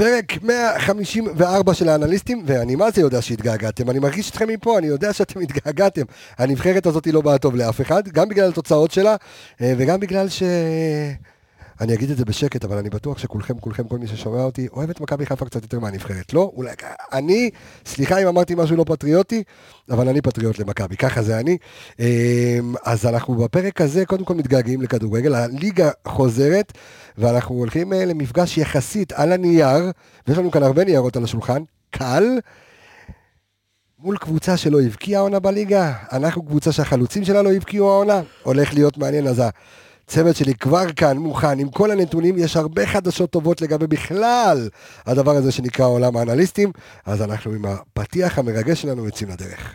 פרק 154 של האנליסטים, ואני מה זה יודע שהתגעגעתם, אני מרגיש אתכם מפה, אני יודע שאתם התגעגעתם. הנבחרת הזאת לא באה טוב לאף אחד, גם בגלל התוצאות שלה, אה, וגם בגלל ש... אני אגיד את זה בשקט, אבל אני בטוח שכולכם, כולכם, כל מי ששומע אותי, אוהב את מכבי חיפה קצת יותר מהנבחרת. לא? אולי... אני, סליחה אם אמרתי משהו לא פטריוטי, אבל אני פטריוט למכבי, ככה זה אני. אמ, אז אנחנו בפרק הזה, קודם כל מתגעגעים לכדורגל, הליגה חוזרת, ואנחנו הולכים אה, למפגש יחסית על הנייר, ויש לנו כאן הרבה ניירות על השולחן, קל. מול קבוצה שלא הבקיעה עונה בליגה, אנחנו קבוצה שהחלוצים שלה לא הבקיעו העונה, הולך להיות מעניין, אז הצוות שלי כבר כאן מוכן עם כל הנתונים, יש הרבה חדשות טובות לגבי בכלל הדבר הזה שנקרא עולם האנליסטים, אז אנחנו עם הפתיח המרגש שלנו יוצאים לדרך.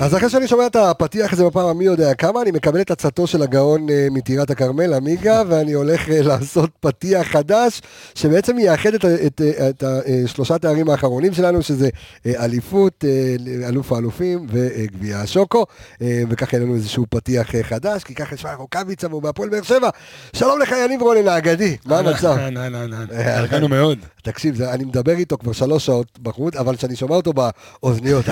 אז אחרי שאני שומע את הפתיח הזה בפעם המי יודע כמה, אני מקבל את עצתו של הגאון אה, מטירת הכרמל, עמיגה, ואני הולך אה, לעשות פתיח חדש, שבעצם יאחד את, את, את, את שלושת הערים האחרונים שלנו, שזה אה, אליפות, אלוף האלופים וגביע השוקו, וככה יהיה לנו איזשהו פתיח חדש, כי ככה יש לך רוקאביצה והוא בהפועל באר שבע. שלום לך יניב רונן האגדי, מה המצב? אהלן, אהלן, אהלן, הרגענו מאוד. תקשיב, אני מדבר איתו כבר שלוש שעות בחוץ, אבל כשאני שומע אותו באוזניות,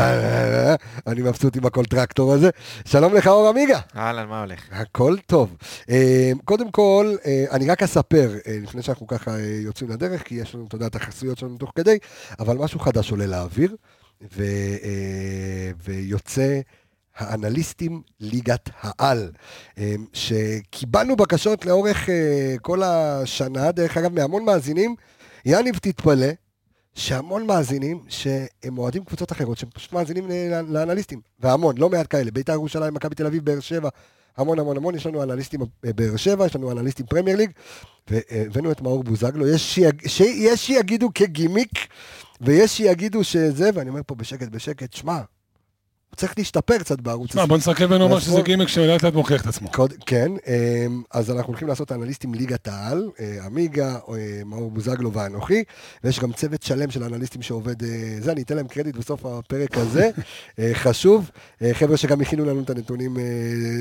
אני מבסוט עם הכל טרקטור הזה. שלום לך אור עמיגה. אהלן, מה הולך? הכל טוב. אה, קודם כל, אה, אני רק אספר, אה, לפני שאנחנו ככה יוצאים לדרך, כי יש לנו, אתה יודע, את החסויות שלנו תוך כדי, אבל משהו חדש עולה לאוויר, ו, ויוצא... האנליסטים ליגת העל, שקיבלנו בקשות לאורך כל השנה, דרך אגב, מהמון מאזינים. יניב, תתפלא, שהמון מאזינים שהם אוהדים קבוצות אחרות, שהם פשוט מאזינים לאנליסטים, והמון, לא מעט כאלה, בית"ר ירושלים, מכבי תל אביב, באר שבע, המון המון המון, יש לנו אנליסטים באר שבע, יש לנו אנליסטים פרמייר ליג, והבאנו את מאור בוזגלו, יש, שיג... שיגידו כגימיק, ויש שיגידו שזה, ואני אומר פה בשקט בשקט, שמע, צריך להשתפר קצת בערוץ הזה. בוא נסתכל ונאמר שזה גימיק שלאט לאט מוכיח את עצמו. כן, אמ, אז אנחנו הולכים לעשות אנליסטים ליגת העל, אה, עמיגה, אה, מאור בוזגלו ואנוכי, ויש גם צוות שלם של אנליסטים שעובד, אה, זה, אני אתן להם קרדיט בסוף הפרק הזה, חשוב. חבר'ה שגם הכינו לנו את הנתונים,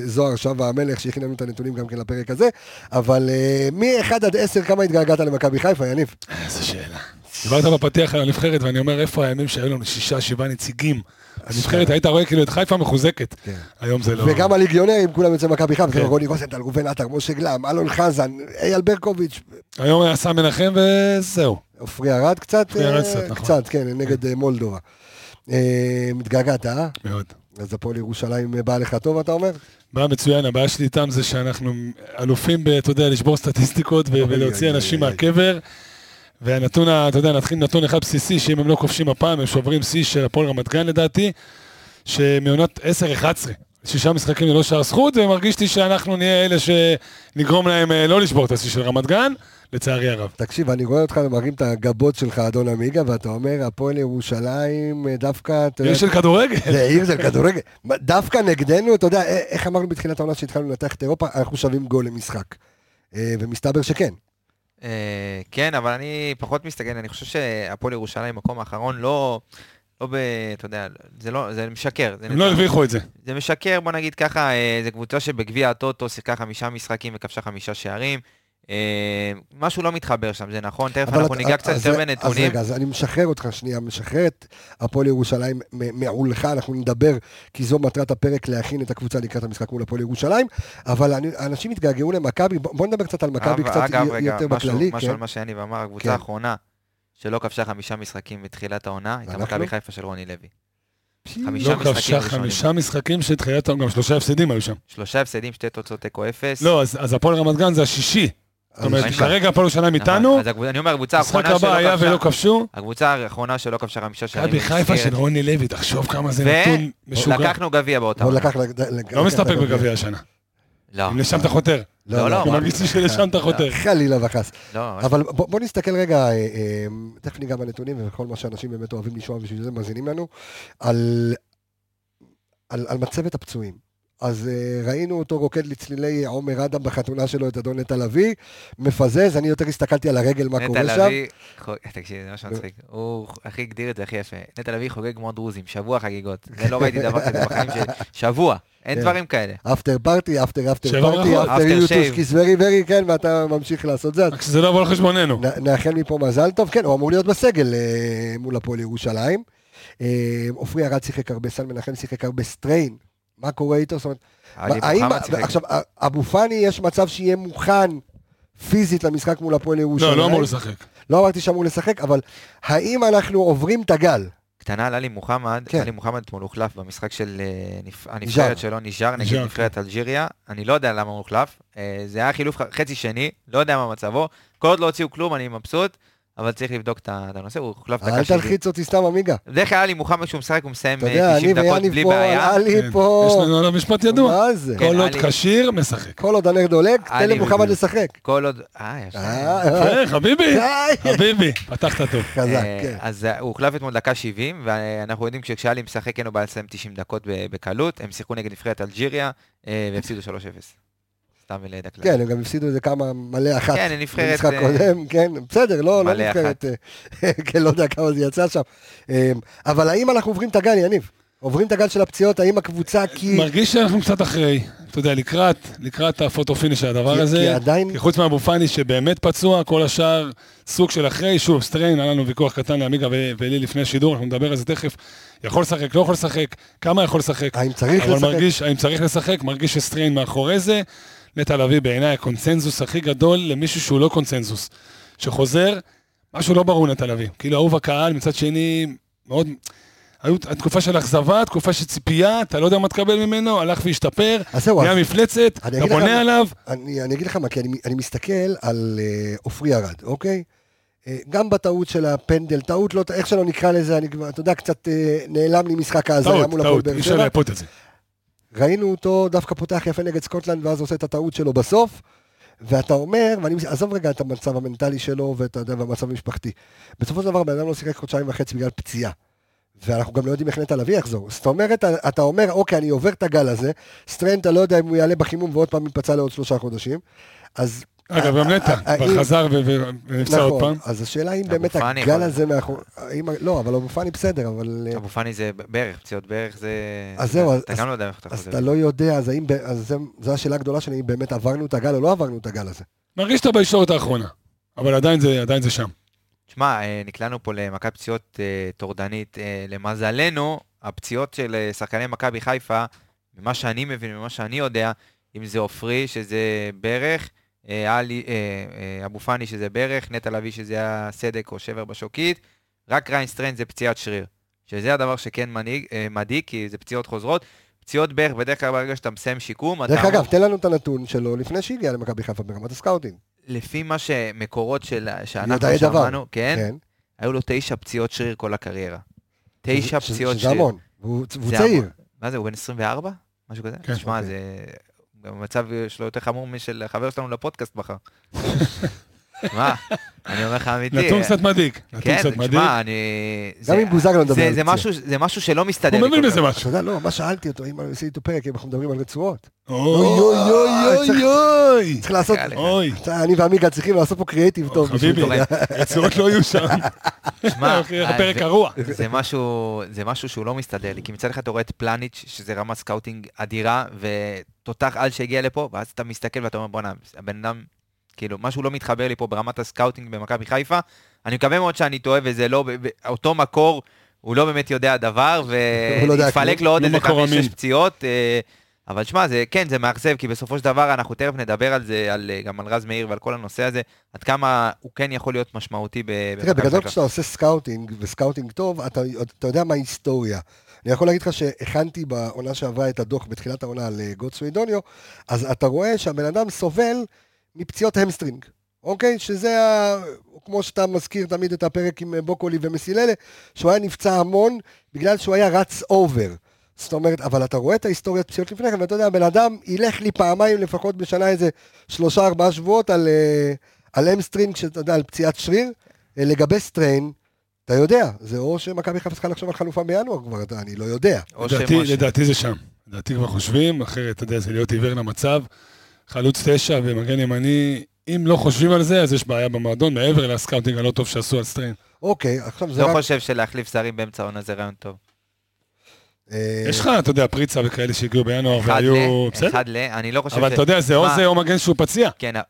זוהר שווה המלך, שהכין לנו את הנתונים גם כן לפרק הזה, אבל מ-1 עד 10, כמה התגעגעת למכבי חיפה, יניב? איזה שאלה. דיברת בפתיח על הנבחרת, ואני אומר, איפה הימים שהיו לנו שישה, שבעה נציגים? הנבחרת, היית רואה כאילו את חיפה מחוזקת. כן. היום זה לא... וגם הליגיונרים, כולם יוצאים מכבי חיפה, כן. רוני רוזנטל, ראובן עטר, משה גלם, אלון חזן, אייל ברקוביץ'. היום היה סם מנחם וזהו. עופרי ארד קצת? עופרי ארד קצת, נכון. קצת, כן, נגד כן. מולדובה. אה, מתגעגעת, אה? מאוד. אז הפועל ירושלים בא לך טוב, אתה אומר? בא מצוין, הבעיה שלי איתם זה שאנחנו אלופים, אתה יודע, לשבור סטטיסטיקות ולהוציא אנשים מהקבר. והנתון, אתה יודע, נתחיל נתון אחד בסיסי, שאם הם לא כובשים הפעם, הם שוברים שיא של הפועל רמת גן לדעתי, שמעונת 10-11, שישה משחקים ללא שער זכות, ומרגיש לי שאנחנו נהיה אלה שנגרום להם אה, לא לשבור את השיא של רמת גן, לצערי הרב. תקשיב, אני רואה אותך מרים את הגבות שלך, אדון עמיגה, ואתה אומר, הפועל ירושלים אה, דווקא... עיר של כדורגל. זה עיר של כדורגל. דווקא נגדנו, אתה יודע, אה, איך אמרנו בתחילת העונה שהתחלנו לנתח את אירופה, אנחנו שווים גול למשחק. ומסתבר שכן. אה, כן, אבל אני פחות מסתכל, אני חושב שהפועל ירושלים מקום האחרון לא... לא ב... אתה יודע, זה לא, זה משקר. הם לא הרוויחו את זה. זה משקר, בוא נגיד ככה, אה, זו קבוצה שבגביע הטוטו שיחקה חמישה משחקים וכבשה חמישה שערים. אה, משהו לא מתחבר שם, זה נכון, תכף אנחנו ניגע קצת יותר בנתונים. אז רגע, אז אני משחרר אותך שנייה, משחרר את הפועל ירושלים מעולך, אנחנו נדבר, כי זו מטרת הפרק להכין את הקבוצה לקראת המשחק מול הפועל ירושלים, אבל אנשים התגעגעו למכבי, בוא נדבר קצת על מכבי קצת יותר בכללי. אגב, משהו על מה שיניב אמר, הקבוצה כן. האחרונה שלא כבשה חמישה משחקים מתחילת העונה, הייתה מכבי חיפה של רוני לוי. חמישה לא ראשונים. חמישה משחקים שהתחילת, גם שלושה הפסדים היו שם. שלושה הפסדים, שתי תוצאות תיקו אפס. לא, אז הפועל רמת גן זה השישי זאת אומרת. כרגע הפועל ירושלים איתנו, אני משחק הבא היה שלא ולא כבשו. הקבוצה האחרונה שלא כבשה חמישה שערים. מכבי חיפה של רוני לוי, תחשוב כמה זה נתון משוגע. לקחנו גביע באותה עונה. לא מסתפק. בגביע השנה. לא, אם לשם אתה חותר. לא, לא, אני מה- מרגיש לי שלשם אתה חותר. חלילה וחס. לא, אבל בוא, נסתכל רגע, אה, אה, תכף ניגע בנתונים וכל מה שאנשים באמת אוהבים לשמוע בשביל זה מאזינים לנו, על, על, על מצבת הפצועים. אז uh, ראינו אותו רוקד לצלילי עומר אדם בחתונה שלו, את אדון נטע לביא, מפזז, אני יותר הסתכלתי על הרגל, מה קורה נטע שם. לביא, חו- תקשיב, זה משהו מצחיק. הוא הכי הגדיר את זה הכי יפה. נטע לביא חוגג כמו דרוזים, שבוע חגיגות. זה לא ראיתי דבר כזה בחיים שלי. שבוע, אין כן. דברים כאלה. אפטר פארטי, אפטר אפטר פארטי. אפטר shave. כיס ורי ורי, כן, ואתה ממשיך לעשות זה. רק שזה לא יבוא על חשבוננו. נאחל מפה מזל טוב, כן, הוא אמור להיות בסגל אה, מול הפועל ירושלים. אה, עופרי ארד שיחק הרבה, סל מנחם שיחק הרבה סטריין, מה קורה איתו? זאת אומרת, האם. עכשיו, אבו פאני יש מצב שיהיה מוכן פיזית למשחק מול הפועל ירושלים? לא, לא אמור לשחק. לא אמרתי שאמור לשחק, אבל האם אנחנו עוברים את הגל? קטנה על עלי מוחמד, כן. עלי מוחמד אתמול הוחלף במשחק של אה. הנבחרת שלו, ניג'אר, נגד נבחרת אלג'יריה. אני לא יודע למה הוא הוחלף. אה, זה היה חילוף חצי שני, לא יודע מה מצבו. כל עוד לא הוציאו כלום, אני מבסוט, אבל צריך לבדוק את הנושא, הוא הוחלף דקה אל שלי. תלחיץ אותי סתם עמיגה. בדרך כלל עלי מוחמד, כשהוא משחק, הוא מסיים אתה אה, יודע, 90 אני דקות ויאניב בלי פה, בעיה. עלי כן. פה, יש לנו עליו משפט ידוע. מה זה? כן, כל עוד עלי- כשיר, משחק. כל עוד הנר דולק, תן למוחמד. לשחק. כל עוד... אה, יפה. אה, אה, חביבי. חביבי, פתחת טוב. חזק, כן. אז הוא הוחלף אתמול דקה 70, ואנחנו יודעים שכשאלי משחק אין לו בעיה לסיים 90 דקות ב- בקלות. הם שיחקו נגד נבחרת אלג'יריה, והפסידו 3-0. סתם לידע כלל. כן, הם גם הפסידו איזה כמה מול אחת. כן, נבחרת... במשחק אה, קודם, כן, בסדר, לא, לא נבחרת, אה, כן, לא יודע כמה זה יצא שם. אה, אבל האם אנחנו עוברים את הגל, יניב? עוברים את הגל של הפציעות, האם הקבוצה כי... מרגיש שאנחנו קצת אחרי, אתה יודע, לקראת, לקראת הפוטו פיניש של הדבר כי- הזה. כי עדיין... כי חוץ מאבו פאני שבאמת פצוע, כל השאר סוג של אחרי, שוב, סטריין, היה לנו ויכוח קטן לעמיגה ולי לפני השידור, אנחנו נדבר על זה תכף. יכול לשחק, לא יכול לשחק, כמה יכול לשחק. האם צריך אבל לשחק? מרגיש, האם צריך לשחק, מרגיש שסטריין מאחורי זה. נטע לביא בעיניי הקונצנזוס הכי גדול למישהו שהוא לא קונצנזוס. שחוזר, משהו לא ברור נטע לביא. כאילו אהוב הקהל, מצד שני, מאוד... היו תקופה של אכזבה, תקופה של ציפייה, אתה לא יודע מה תקבל ממנו, הלך והשתפר, נהיה מפלצת, הלך ובנה מה- עליו, אני אני אגיד לך מה, כי אני אני מסתכל על אה, עופרי ארד, אוקיי? אה, גם בטעות של הפנדל, טעות, לא, איך שלא נקרא לזה, אני כבר, אתה יודע, קצת אה, נעלם לי משחק ההזיה טעות, מול הפועל טעות, אי באר אפשר שבע. לאפות את זה. ראינו אותו דווקא פותח יפה נגד סקוטלנד, ואז עושה את הטעות שלו בסוף, ואתה אומר, ואני עזוב רגע את המצב המנטלי שלו, ואתה יודע, והמצב המשפחתי. בסופו של דבר, בן אדם לא שיחק חודשיים וחצי בגלל פציעה. ואנחנו גם לא יודעים איך נטע לביא יחזור. זאת אומרת, אתה אומר, אוקיי, אני עובר את הגל הזה, סטריין, אתה לא יודע אם הוא יעלה בחימום ועוד פעם ייפצע לעוד שלושה חודשים. אז... אגב, גם נטע, האם- כבר חזר ו- ו- ונפצע עוד פעם. נכון, אז השאלה אם באמת הגל הזה מאחור... האם- לא, אבל אבו פאני בסדר, אבל... אה, אבו פאני זה בערך, פציעות בערך זה... אז זהו, אז- אתה לא יודע אתה אז לא יודע, אז האם... אז זה- זו השאלה הגדולה שלי, אם באמת עברנו את הגל או לא עברנו את הגל הזה. מרגיש שאתה בישורת האחרונה, אבל עדיין זה עדיין זה שם. תשמע, אה, נקלענו פה למכת פציעות אה, טורדנית. אה, למזלנו, הפציעות של אה, שחקני מכבי חיפה, ממה שאני מבין, ממה שאני יודע, אם זה עופרי, שזה ברך, אה, עלי, אה, אה, אבו פאני, שזה ברך, נטע לביא, שזה היה סדק או שבר בשוקית, רק ריין סטריין זה פציעת שריר. שזה הדבר שכן מדהיג, אה, מדאיג, כי זה פציעות חוזרות. פציעות ברך, בדרך כלל ברגע שאתה מסיים שיקום, אתה דרך אגב, תן לנו את הנתון שלו לפני שהגיע למכבי חיפה ברמת הסקאוטינג. לפי מה שמקורות של, שאנחנו. שמענו, כן, כן. היו לו תשע פציעות שריר כל הקריירה. תשע שזה- פציעות שזה שריר. המון. והוא צעיר. מה זה, הוא בן 24? משהו כזה? כן. תשמע, אוקיי. זה... המצב שלו יותר חמור משל החבר שלנו לפודקאסט מחר. מה, אני אומר לך אמיתי. נתון קצת מדאיג. נתון כן, קצת מדאיג. תשמע, אני... גם זה- אם בוזגלו מדבר זה- על זה זה משהו שלא מסתדר. הוא מבין בזה. משהו. אתה יודע, לא, מה שאלתי אותו, אם עשיתי איתו פרק, אם אנחנו מדברים על רצועות. אוי אוי אוי אוי אוי. צריך לעשות. אוי. אני ועמיגה צריכים לעשות פה קריאיטיב טוב. חביבי, רצועות לא יהיו שם. שמע, הפרק זה- גרוע. זה משהו, זה משהו שהוא לא מסתדר לי, כי מצד אחד אתה רואה את פלניץ', שזה רמת סקאוטינג אדירה, ותותח על שהגיע לפה, ואז אתה מסתכל ואתה אומר, בואנה, הבן אדם, כאילו, משהו לא מתחבר לי פה ברמת הסקאוטינג במכבי חיפה. אני מקווה מאוד שאני טועה, וזה לא, אותו מקור, הוא לא באמת יודע דבר, הוא לא. לו עוד לא איזה מקור חמש, אמין. שש פציעות. אה, אבל שמע, זה, כן, זה מאכזב, כי בסופו של דבר אנחנו תכף נדבר על זה, על, אה, גם על רז מאיר ועל כל הנושא הזה, עד כמה הוא כן יכול להיות משמעותי ב- תראה, במכבי בגדול חיפה. כשאתה עושה סקאוטינג, וסקאוטינג טוב, אתה, אתה יודע מה ההיסטוריה. אני יכול להגיד לך שהכנתי בעונה שעברה את הדוח בתחילת העונה על אה, גוטסווי דוניו, אז אתה רואה שהבן אדם סובל מפציעות המסטרינג. אוקיי? שזה, ה... כמו שאתה מזכיר תמיד את הפרק עם בוקולי ומסיללה, שהוא היה נפצע המון בגלל שהוא היה רץ אובר. זאת אומרת, אבל אתה רואה את ההיסטוריית פציעות לפני כן, ואתה יודע, הבן אדם ילך לי פעמיים לפחות בשנה איזה שלושה ארבעה שבועות על, אה, על המסטרינג, שאתה יודע, על פציעת שריר. אה, לגבי סטריין, אתה יודע, זה או שמכבי חיפה צריכה לחשוב על חלופה בינואר כבר, אתה, אני לא יודע. לדעתי, לדעתי זה שם. לדעתי כבר חושבים, אחרת, אתה יודע, זה להיות עיוור למצב. חלוץ תשע ומגן ימני, אם לא חושבים על זה, אז יש בעיה במועדון, מעבר לסקאוטינג הלא טוב שעשו על סטריין. אוקיי, עכשיו זה לא רק... חושב שלהחליף זרים באמצע העונה זה רעיון טוב. אה, יש לך, אתה יודע, פריצה וכאלה שהגיעו בינואר אחד והיו... ל... בסדר? אחד ל... אני לא חושב אבל אתה יודע, זה או זה או מגן שהוא פציע. כן, אה,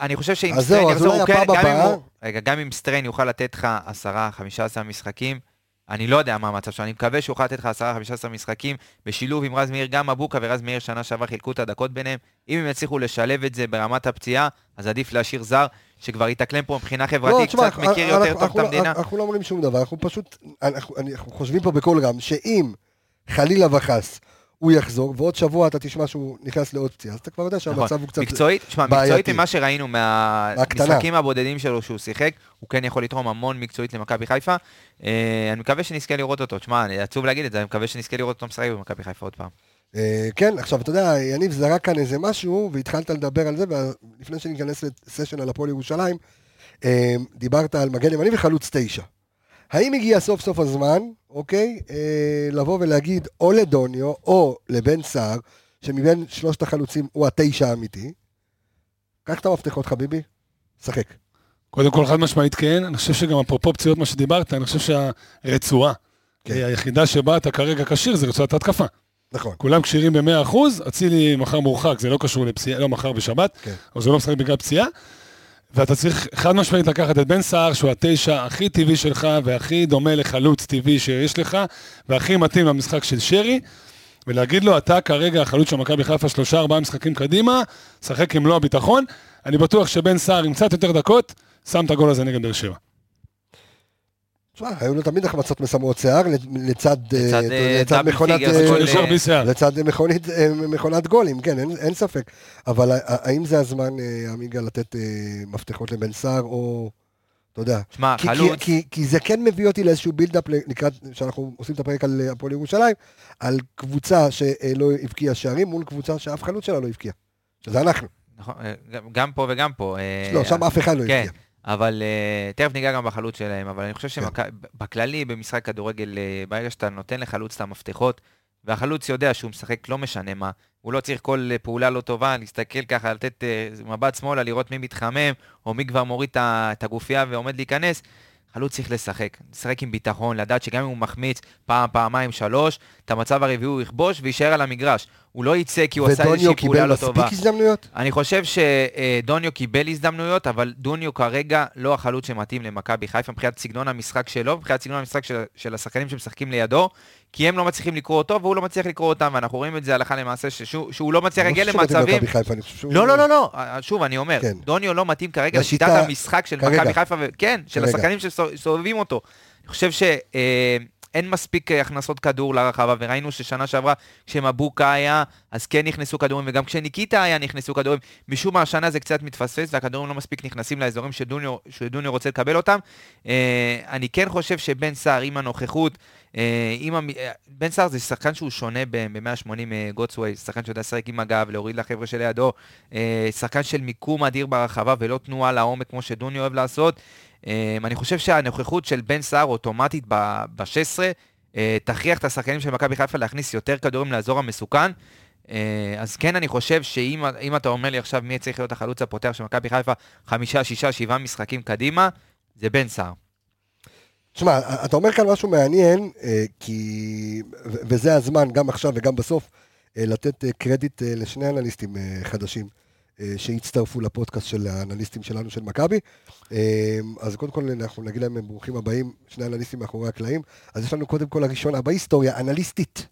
אני חושב שאם אז סטריין זהו, אז יחזור, כן- הפעם גם אם הבאה- רגע, גם אם סטריין יוכל לתת לך 10-15 משחקים, אני לא יודע מה המצב שלו, אני מקווה שהוא יוכל לתת לך 10-15 משחקים בשילוב עם רז מאיר, גם מבוקה ורז מאיר שנה שעברה חילקו את הדקות ביניהם. אם הם יצליחו לשלב את זה ברמת הפציעה, אז עדיף להשאיר זר שכבר יתאקלם פה מבחינה לא, חברתית, תשמע, קצת מכיר אנחנו- יותר טוב את אנחנו- המדינה. אנחנו לא אומרים שום דבר, אנחנו פשוט, אנחנו אנחנו חושבים פה בקול רם, שאם חלילה וחס הוא יחזור, ועוד שבוע אתה תשמע שהוא נכנס לעוד פציעה, אז אתה כבר יודע שהמצב נכון. הוא קצת... מקצועית, תשמע, בעייתי. מקצועית ממה שראינו. מהמשחקים הבודדים שלו שהוא שיחק, הוא כן יכול לתרום המון מקצועית למכבי חיפה. אה, אני מקווה שנזכה לראות אותו. תשמע, עצוב להגיד את זה, אני מקווה שנזכה לראות אותו משחק במכבי חיפה עוד פעם. אה, כן, עכשיו, אתה יודע, יניב זרק כאן איזה משהו, והתחלת לדבר על זה, ולפני שניכנס לסשן על הפועל ירושלים, אה, דיברת על מגן ימני וחלוץ תשע. האם הגיע סוף סוף הזמן, אוקיי, אה, לבוא ולהגיד או לדוניו או לבן סער, שמבין שלושת החלוצים הוא התשע האמיתי, קח את המפתחות חביבי, שחק. קודם כל, חד משמעית כן. אני חושב שגם אפרופו פציעות, מה שדיברת, אני חושב שהרצועה, כן. היחידה שבה אתה כרגע כשיר, זה רצועת ההתקפה. נכון. כולם כשירים ב-100%, אצילי מחר מורחק, זה לא קשור לפציעה, לא מחר בשבת, כן. או זה לא משחק בגלל פציעה. ואתה צריך חד משמעית לקחת את בן סער, שהוא התשע הכי טבעי שלך, והכי דומה לחלוץ טבעי שיש לך, והכי מתאים למשחק של שרי, ולהגיד לו, אתה כרגע החלוץ של מכבי חיפה שלושה ארבעה משחקים קדימה, שחק עם מלוא הביטחון. אני בטוח שבן סער עם קצת יותר דקות, שם את הגול הזה נגד באר שבע. תשמע, היו לו תמיד החמצות מסמרות שיער, לצד, אה, לצד, אה, מכונת... אה, שיער. לצד מכונת גולים, כן, אין, ספק. אבל האם זה הזמן, עמיגה, לתת מפתחות לבן סער, או... אתה יודע. שמע, כי, חלוץ, כי, כי זה כן מביא אותי לאיזשהו בילדאפ לקראת, שאנחנו עושים את הפרק על הפועל ירושלים, על קבוצה שלא הבקיעה שערים מול קבוצה שאף חלוץ שלה לא הבקיע. שזה אנחנו. נכון, גם- פה וגם פה. לא, שם אף אחד לא כן. הבקיע. אבל uh, תכף ניגע גם בחלוץ שלהם, אבל אני חושב כן. שבכללי, במשחק כדורגל, uh, ברגע שאתה נותן לחלוץ את המפתחות, והחלוץ יודע שהוא משחק לא משנה מה, הוא לא צריך כל uh, פעולה לא טובה, להסתכל ככה, לתת uh, מבט שמאלה, לראות מי מתחמם, או מי כבר מוריד את הגופייה ועומד להיכנס, חלוץ צריך לשחק, לשחק עם ביטחון, לדעת שגם אם הוא מחמיץ פעם, פעמיים, שלוש, את המצב הרביעי הוא יכבוש ויישאר על המגרש. הוא לא יצא כי הוא עשה איזושהי ודוניו פעולה קיבל לא טובה. מספיק הזדמנויות? אני חושב שדוניו קיבל הזדמנויות, אבל דוניו כרגע לא החלוץ שמתאים למכבי חיפה מבחינת סגנון המשחק שלו, מבחינת סגנון המשחק של, של השחקנים שמשחקים לידו, כי הם לא מצליחים לקרוא אותו והוא לא מצליח לקרוא אותם, ואנחנו רואים את זה הלכה למעשה, ששהוא, שהוא לא מצליח להגיע לא למצבים... חיפה, חושב לא, לא, לא, לא, אה, שוב, אני אומר, כן. דוניו לא מתאים כרגע לשיטת המשחק של. מכבי חיפה, ו... כן, של כרגע. השחקנים שסובבים אותו. אני חושב שאין מספיק אה, הכנסות כדור לרחבה, וראינו ששנה שעברה, כשמבוקה היה, אז כן נכנסו כדורים, וגם כשניקיטה היה נכנסו כדורים. משום מה השנה זה קצת מתפספס, והכדורים לא מספיק נכנסים לאזורים שדוניו, שדוניו רוצה לקבל אותם. אה, אני כן חושב שבן סער, עם הנוכחות, המ... אה, בן סער זה שחקן שהוא שונה ב-180 גוטסווי, שחקן שיודע לשחק עם הגב, להוריד לחבר'ה שלידו, אה, שחקן של מיקום אדיר ברחבה ולא תנועה לעומק כמו שדוני אוהב לעשות. אה, אני חושב שהנוכחות של בן סער אוטומטית ב-16 תכריח את השחקנים של מכבי חיפה להכניס יותר כדורים לאזור המסוכן. אה, אז כן, אני חושב שאם אם אתה אומר לי עכשיו מי צריך להיות החלוץ הפותח של מכבי חיפה חמישה, שישה, שבעה משחקים קדימה, זה בן סער. תשמע, אתה אומר כאן משהו מעניין, אה, כי... וזה הזמן, גם עכשיו וגם בסוף, אה, לתת אה, קרדיט לשני אנליסטים חדשים שהצטרפו לפודקאסט של האנליסטים שלנו, של מכבי. אז קודם כל אנחנו נגיד להם ברוכים הבאים, שני אנליסטים מאחורי הקלעים. אז יש לנו קודם כל הראשונה בהיסטוריה, אנליסטית,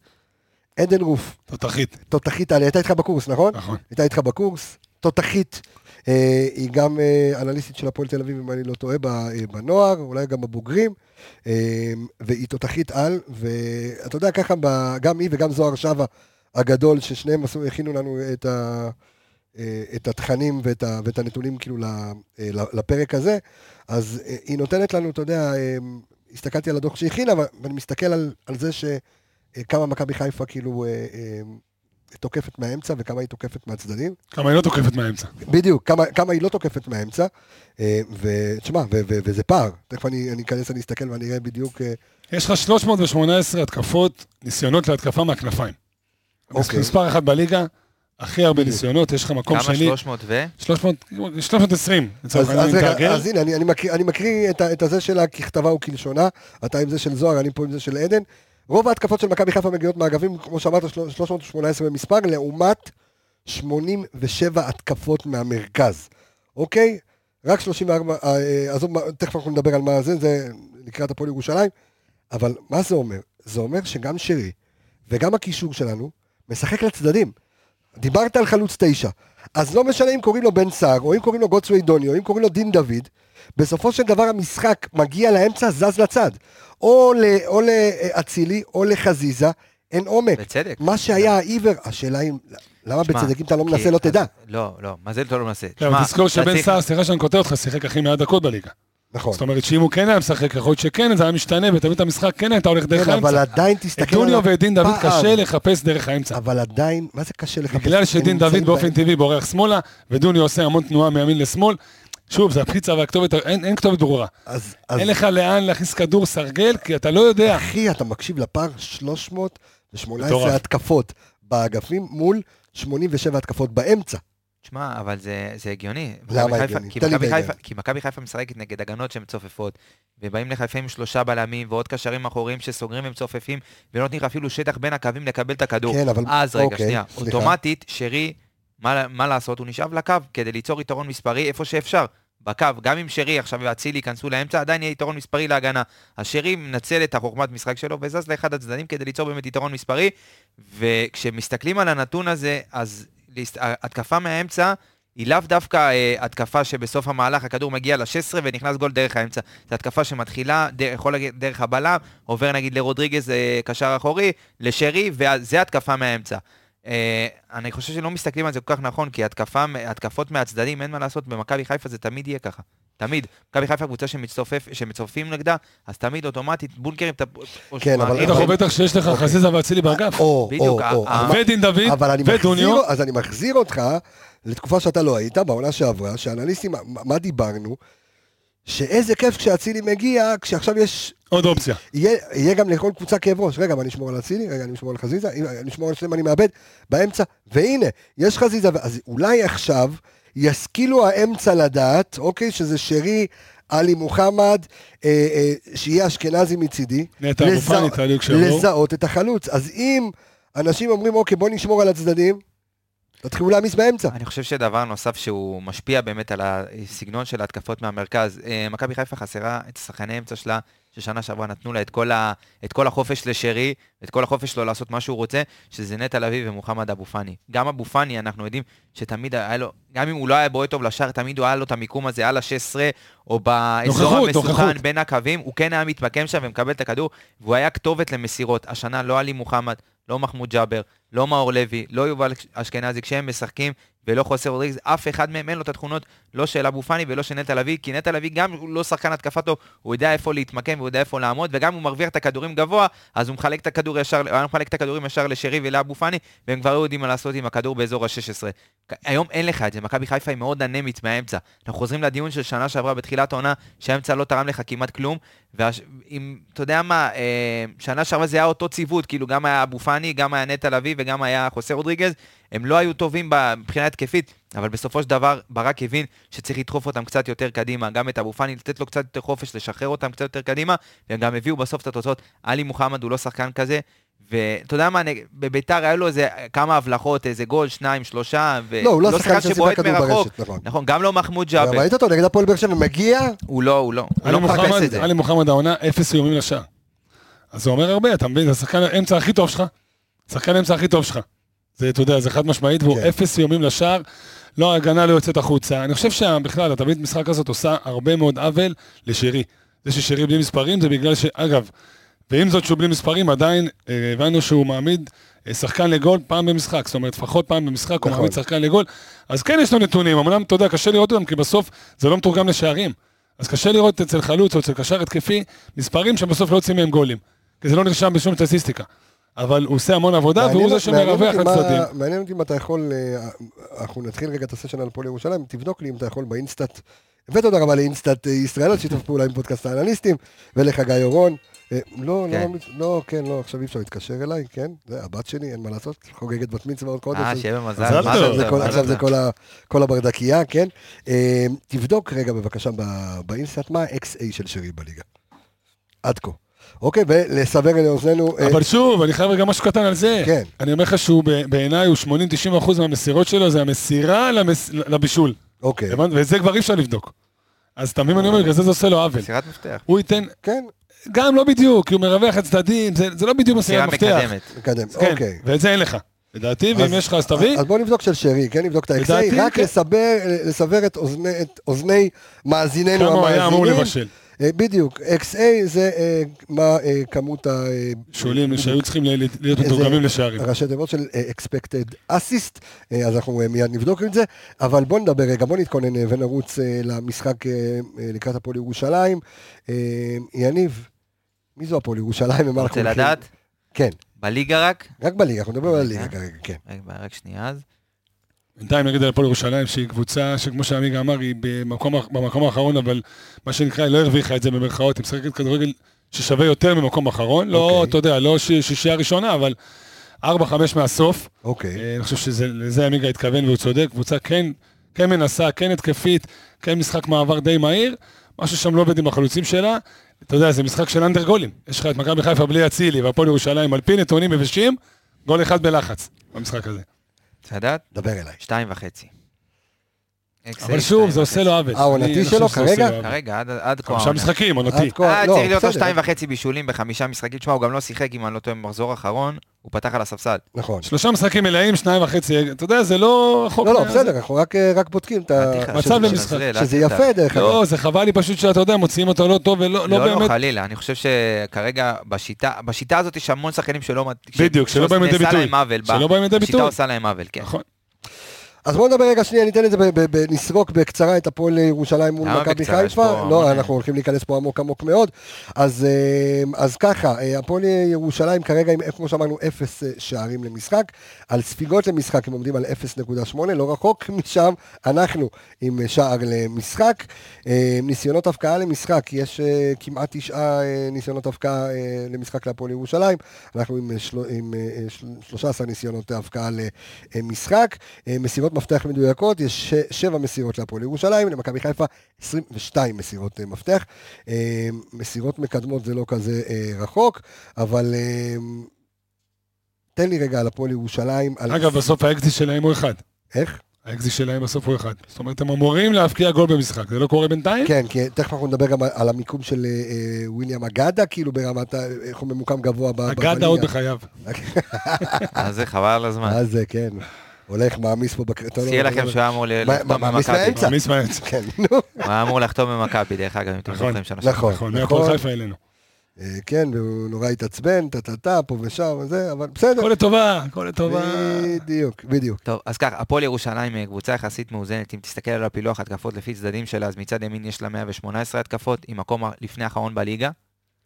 עדן רוף, תותחית, תותחית, הייתה איתך בקורס, נכון? נכון. הייתה איתך בקורס, תותחית. אה, היא גם אה, אנליסטית של הפועל תל אביב, אם אני לא טועה, אה, בנוער, אולי גם בבוגרים, והיא תותחית על, ואתה יודע, ככה, גם היא וגם זוהר שווה הגדול, ששניהם הכינו לנו את, ה, את התכנים ואת, ה, ואת הנתונים כאילו לפרק הזה, אז היא נותנת לנו, אתה יודע, הסתכלתי על הדוח שהכינה, ואני מסתכל על, על זה שכמה מכבי חיפה כאילו תוקפת מהאמצע וכמה היא תוקפת מהצדדים. כמה היא לא תוקפת מהאמצע. בדיוק, כמה, כמה היא לא תוקפת מהאמצע, אה, ותשמע, וזה פער, תכף אני, אני אכנס, אני אסתכל ואני אראה בדיוק... אה, יש לך 318 התקפות, ניסיונות להתקפה מהכנפיים. אוקיי. מספר אחת בליגה, הכי הרבה ניסיונות, יש לך מקום כמה, שני. כמה? 300 ו? 300, 320, לצורך העניין. אז הנה, אני, אני, מקריא, אני מקריא את, את הזה שלה ככתבה וכלשונה, אתה עם זה של זוהר, אני פה עם זה של עדן. רוב ההתקפות של מכבי חיפה מגיעות מאגבים, כמו שאמרת, 318 במספר, לעומת 87 התקפות מהמרכז, אוקיי? רק 34, אה, אה, עזוב, תכף אנחנו נדבר על מה זה, זה לקראת הפועל ירושלים, אבל מה זה אומר? זה אומר שגם שרי וגם הקישור שלנו משחק לצדדים. דיברת על חלוץ תשע, אז לא משנה אם קוראים לו בן סער, או אם קוראים לו גוטסווי דוני, או אם קוראים לו דין דוד, בסופו של דבר המשחק מגיע לאמצע, זז לצד. או לאצילי, או לחזיזה, אין עומק. בצדק. מה שהיה העיוור, השאלה היא, למה בצדק אם אתה לא מנסה לא תדע? לא, לא, מה זה אתה לא מנסה? תזכור שבן סער, סליחה שאני כותב אותך, שיחק הכי מעט דקות בליגה. נכון. זאת אומרת שאם הוא כן היה משחק, יכול להיות שכן, זה היה משתנה, ותמיד המשחק כן הייתה הולך דרך כן, האמצע. אבל עדיין תסתכל על... את דוניו ודין דוד קשה לחפש דרך האמצע. אבל עדיין, מה זה קשה לחפש? בגלל שדין דוד באופן טבעי בורח שמאלה, ודוניו עושה המון תנועה מימין לשמאל, שוב, זה הפריצה והכתובת, אין, אין כתובת ברורה. אז, אז... אין לך לאן להכניס כדור סרגל, כי אתה לא יודע. אחי, אתה מקשיב לפער 318 התקפות באגפים מול 87 התקפות באמצע. תשמע, אבל זה, זה הגיוני. למה הגיוני? תן לי בהגיוני. כי מכבי חיפה משחקת נגד הגנות שהן מצופפות, ובאים לך לפעמים שלושה בלמים ועוד קשרים אחוריים שסוגרים ומצופפים, ולא נותנים לך אפילו שטח בין הקווים לקבל את הכדור. כן, אבל... אז רגע, אוקיי, שנייה. סליחה. אוטומטית, שרי, מה, מה לעשות? הוא נשאב לקו כדי ליצור יתרון מספרי איפה שאפשר. בקו, גם אם שרי עכשיו ואצילי ייכנסו לאמצע, עדיין יהיה יתרון מספרי להגנה. אז שרי מנצל את החוכמת משחק שלו וזז לאחד הצדדים כדי ליצור באמת יתרון מספרי, וכשמסתכלים על הנתון הזה, אז התקפה מהאמצע היא לאו דווקא אה, התקפה שבסוף המהלך הכדור מגיע ל-16 ונכנס גול דרך האמצע. זו התקפה שמתחילה, דר, יכול להגיד דרך הבלם, עובר נגיד לרודריגז אה, קשר אחורי, לשרי, וזה התקפה מהאמצע. אה, אני חושב שלא מסתכלים על זה כל כך נכון, כי התקפה, התקפות מהצדדים, אין מה לעשות, במכבי חיפה זה תמיד יהיה ככה. תמיד. מכבי חיפה קבוצה שמצטופפים נגדה, אז תמיד אוטומטית בונקרים... כן, אבל... בטח ובטח שיש לך חזיזה ואצילי באגף. בדיוק. ודין דוד, ודוניו. אז אני מחזיר אותך לתקופה שאתה לא היית, בעונה שעברה, שאנליסטים, מה דיברנו? שאיזה כיף כשאצילי מגיע, כשעכשיו יש... עוד אופציה. יהיה, יהיה גם לכל קבוצה כאב ראש. רגע, מה אני אשמור על אצילי? רגע, אני אשמור על חזיזה? אני אשמור על שניהם, אני מאבד באמצע. והנה, יש חזיזה, אז אולי עכשיו ישכילו האמצע לדעת, אוקיי, שזה שרי, עלי מוחמד, אה, אה, שיהיה אשכנזי מצידי. נטע אבו פאני, תהליך שבוע. לזהות את החלוץ. אז אם אנשים אומרים, אוקיי, בוא נשמור על הצדדים, תתחילו להעמיס באמצע. אני חושב שדבר נוסף שהוא משפיע באמת על הסגנון של ההתקפות מהמרכז, אה, מכבי חיפה חסרה את שחקני האמצע שלה, ששנה שעברה נתנו לה את כל, ה, את כל החופש לשרי, את כל החופש שלו לעשות מה שהוא רוצה, שזה נטע לביא ומוחמד אבו פאני. גם אבו פאני, אנחנו יודעים שתמיד היה לו, גם אם הוא לא היה בועט טוב לשער, תמיד הוא היה לו את המיקום הזה על ה-16, או באזור המסוכן בין הקווים, הוא כן היה מתמקם שם ומקבל את הכדור, והוא היה כתובת למסירות. השנה לא עלי מוחמד, לא מחמוד ג'אבר, לא מאור לוי, לא יובל אשכנזי, כשהם משחקים, ולא חוסר רודריגז, אף אחד מהם אין לו את התכונות, לא של אבו פאני ולא של נטע לביא, כי נטע לביא גם הוא לא שחקן התקפה טוב, הוא יודע איפה להתמקם והוא יודע איפה לעמוד, וגם הוא מרוויח את הכדורים גבוה, אז הוא מחלק את, הכדור ישר, הוא מחלק את הכדורים ישר לשרי ולאבו פאני, והם כבר לא יודעים מה לעשות עם הכדור באזור ה-16. היום אין לך את זה, מכבי חיפה היא מאוד אנמית מהאמצע. אנחנו חוזרים לדיון של שנה שעברה בתחילת העונה, שהאמצע לא תרם לך כמעט כלום, ואם, אתה יודע מה, אה, שנה שעברה זה היה אותו ציוות, כאילו גם היה אבו פאני, גם היה נטע לביא וגם היה חוסה רודריגז, הם לא היו טובים מבחינה התקפית, אבל בסופו של דבר ברק הבין שצריך לדחוף אותם קצת יותר קדימה, גם את אבו פאני, לתת לו קצת יותר חופש, לשחרר אותם קצת יותר קדימה, והם גם הביאו בסוף את התוצאות. עלי מוחמד הוא לא שחקן כזה, ואתה יודע מה, בביתר היה לו איזה כמה הבלחות, איזה גול, שניים, שלושה, ולא הוא לא, לא שחקן שבועט מרחוק. נכון. נכון, גם לא מחמוד ג'אבר. ראית אותו נגד הפועל באר שבע, מגיע? הוא לא, הוא לא, הוא לא מחפש את זה. עלי מוחמד העונה, אפס איומים לשער. אז זה אומר הרבה, אתה מבין? זה השחקן האמצע הכי טוב שלך. שחקן האמצע הכי טוב שלך. זה, אתה יודע, זה חד משמעית, והוא כן. אפס איומים לשער. לא, ההגנה לא יוצאת החוצה. אני חושב שבכלל, התבנית משחק הזאת עושה הרבה מאוד עוול לשירי. זה ששירי בלי מספרים זה בגלל ש... אגב, ועם זאת שהוא בלי מספרים, עדיין אה, הבנו שהוא מעמיד אה, שחקן לגול פעם במשחק, זאת אומרת, לפחות פעם במשחק הוא נכון. מעמיד שחקן לגול, אז כן יש לו נתונים, אמנם, אתה יודע, קשה לראות אותם, כי בסוף זה לא מתורגם לשערים. אז קשה לראות אצל חלוץ או אצל קשר התקפי מספרים שבסוף לא יוצאים מהם גולים, כי זה לא נרשם בשום סטטיסטיקה. אבל הוא עושה המון עבודה, והוא זה שמרווח אותי מה- לצדדים. מעניין אותי אם אתה יכול, אה, אנחנו נתחיל רגע את הסשן על הפועל ירושלים, תבדוק לי אם אתה יכול באינסטאט, ותודה רבה לאינסטאט אה, ישראל על שיתוף פעולה עם פודקאסט האנליסטים, ולחגי אורון. אה, לא, כן. לא, לא, כן, לא, עכשיו אי אפשר להתקשר אליי, כן, זה הבת שלי, אין מה לעשות, חוגגת בת מצווה עוד קודם. אה, שיהיה במזל. עכשיו זה כל- מה עכשיו זה זה טוב. כל ה- כל הברדקייה, כן? אה, תבדוק רגע בבקשה ב- באינסטאט מה ה-XA של שרי בליגה. עד כה. אוקיי, ולסבר לאוזנינו, אה, אבל שוב, אני חייב רגע משהו קטן על זה. כן. אני אומר לך שהוא ב- בעיניי הוא 80-90 אחוז מהמסירות שלו, זה המסירה למס... לבישול. אוקיי, הבנת? ואת זה כבר אי אפשר לבדוק. אז אתה מבין מה אני אומר? בגלל זה זה עושה לו עוול. מסירת מפתח. הוא ייתן, כן, גם לא בדיוק, כי הוא מרווח את הצדדים, זה, זה לא בדיוק מסירה מסירת מפתח. מקדמת. נקדם, כן, אוקיי. ואת זה אין לך. לדעתי, ואם יש לך אז תביא. אז בוא נבדוק של שרי, כן? נבדוק את לדעתי, רק כן. לסבר, את אוזני- את מאזיננו כמה הוא היה אמור המאזינים. לבשל. אה, בדיוק, XA זה אה, מה אה, כמות ה... שולים שהיו צריכים להיות מתורגמים לשערים. ראשי תיבות של expected assist, אז אנחנו מיד נבדוק את זה, אבל בוא נדבר רגע, בוא נתכונן ונרוץ למשחק לקראת הפועל ירושלים. יניב, מי זו הפועל ירושלים? אנחנו רוצה? לדעת? כן, בליגה רק? רק בליגה, אנחנו מדברים על הליגה? כרגע, כן. רגע, רק שנייה אז. בינתיים נגיד על הפועל ירושלים, שהיא קבוצה שכמו שעמיגה אמר, היא במקום, במקום האחרון, אבל מה שנקרא, היא לא הרוויחה את זה במרכאות, היא משחקת כדורגל ששווה יותר ממקום אחרון, לא, אוקיי. אתה יודע, לא שישייה ראשונה, אבל 4-5 מהסוף. אוקיי, אה, אני חושב שלזה עמיגה התכוון והוא צודק, קבוצה כן, כן מנסה, כן התקפית, כן משחק מעבר די מהיר, משהו שם לא עובד עם החלוצים שלה. אתה יודע, זה משחק של אנדר גולים. יש לך את מכבי חיפה בלי אצילי והפועל ירושלים, על פי נתונים יבשים, גול אחד בלחץ במשחק הזה. לדעת? דבר אליי. שתיים וחצי. אבל שוב, זה עושה לו עוול. העונתי אני שלו כרגע? עוול. כרגע, עד- כה חמישה. משחקים, עונתי. עד כה- אה, לא, צריך להיות לו. שתיים וחצי בישולים בחמישה משחקים. תשמע, הוא גם לא שיחק, אם אני לא טועה, במחזור האחרון, הוא פתח על הספסל. נכון. שלושה משחקים מלאים, שניים וחצי, אתה יודע, זה לא. לא, לא, בסדר, אנחנו רק, אה, רק בודקים את ה... חתיכה, מצב שזה- במשחק. שזה-. יפה דרך אגב. לא, זה חבל לי פשוט שאתה יודע, מוציאים אותו לא טוב ולא לא לא, לא, באמת. חלילה, אני חושב שכרגע בשיטה, בשיטה הזאת יש המון שחקנים שלא... בדיוק, שלא באים לידי ביטוי. שלא באים לידי השיטה ביטוי. עושה להם עוול, כן. נכון. אז בואו נדבר רגע שנייה, ניתן את זה, נסרוק בקצרה את הפועל ירושלים מול מכבי חיפה. לא, אנחנו הולכים להיכנס פה עמוק עמוק מאוד. אז, אה, אז ככה, אה, הפועל ירושלים כרגע, עם, כמו שאמרנו, אפס אה, שערים למשחק. על ספיגות למשחק הם עומדים על 0.8, לא רחוק משם, אנחנו עם שער למשחק. ניסיונות הפקעה למשחק, יש כמעט תשעה ניסיונות הפקעה למשחק להפועל ירושלים. אנחנו עם, אה, של, עם אה, של, 13 ניסיונות הפקעה למשחק. מסירות מפתח מדויקות, יש ש- שבע מסירות להפועל ירושלים, למכבי חיפה 22 מסירות אה, מפתח. אה, מסירות מקדמות זה לא כזה אה, רחוק, אבל תן לי רגע על הפועל ירושלים. על... אגב, בסוף האקזי שלהם הוא אחד. איך? האקזי שלהם בסוף הוא אחד. זאת אומרת, הם אמורים להבקיע גול במשחק, זה לא קורה בינתיים? כן, כי תכף אנחנו נדבר גם על המיקום של אה, וויליאם אגדה, כאילו ברמת, ה- איך הוא ממוקם גבוה בליגה. אגדה עוד בחייו. אז זה חבל על הזמן. אז זה, כן. הולך, מעמיס פה בקרטון. מזכיר לכם שהוא היה אמור לחתום במכבי. מעמיס מהאמצע. כן, נו. הוא היה אמור לחתום במכבי, דרך אגב, אם אתם נכון, זוכרים שנה. נכון, נכון, נכון. מהפועל חיפה אלינו. אה, כן, והוא נורא התעצבן, טה-טה-טה, פה ושם וזה, אבל בסדר. הכל לטובה, הכל לטובה. בדיוק, בדיוק. טוב, אז ככה, הפועל ירושלים אה, קבוצה יחסית מאוזנת, אם תסתכל על הפילוח התקפות לפי צדדים שלה, אז מצד ימין יש לה 118 התקפות, עם מקום לפני האחרון בליגה.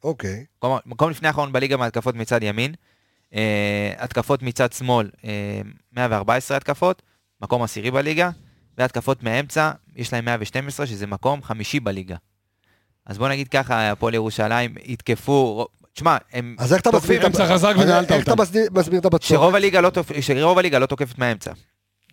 אוקיי. מקום, מקום לפני האחרון בליגה מהתקפות מצד ימין. אה, התקפות מצד שמאל, אה, 114 התקפות, מקום עשירי בליגה, והתקפות מהאמצע, יש להם 112, שזה מקום חמישי בליגה. אז בוא נגיד ככה, הפועל ירושלים יתקפו, תשמע, הם... אז איך אתה מסביר אמצע חזק אז ונעלת איך אתה אותם. מסביר- את הבצורת? שרוב הליגה לא. שרוב הליגה לא תוקפת מהאמצע.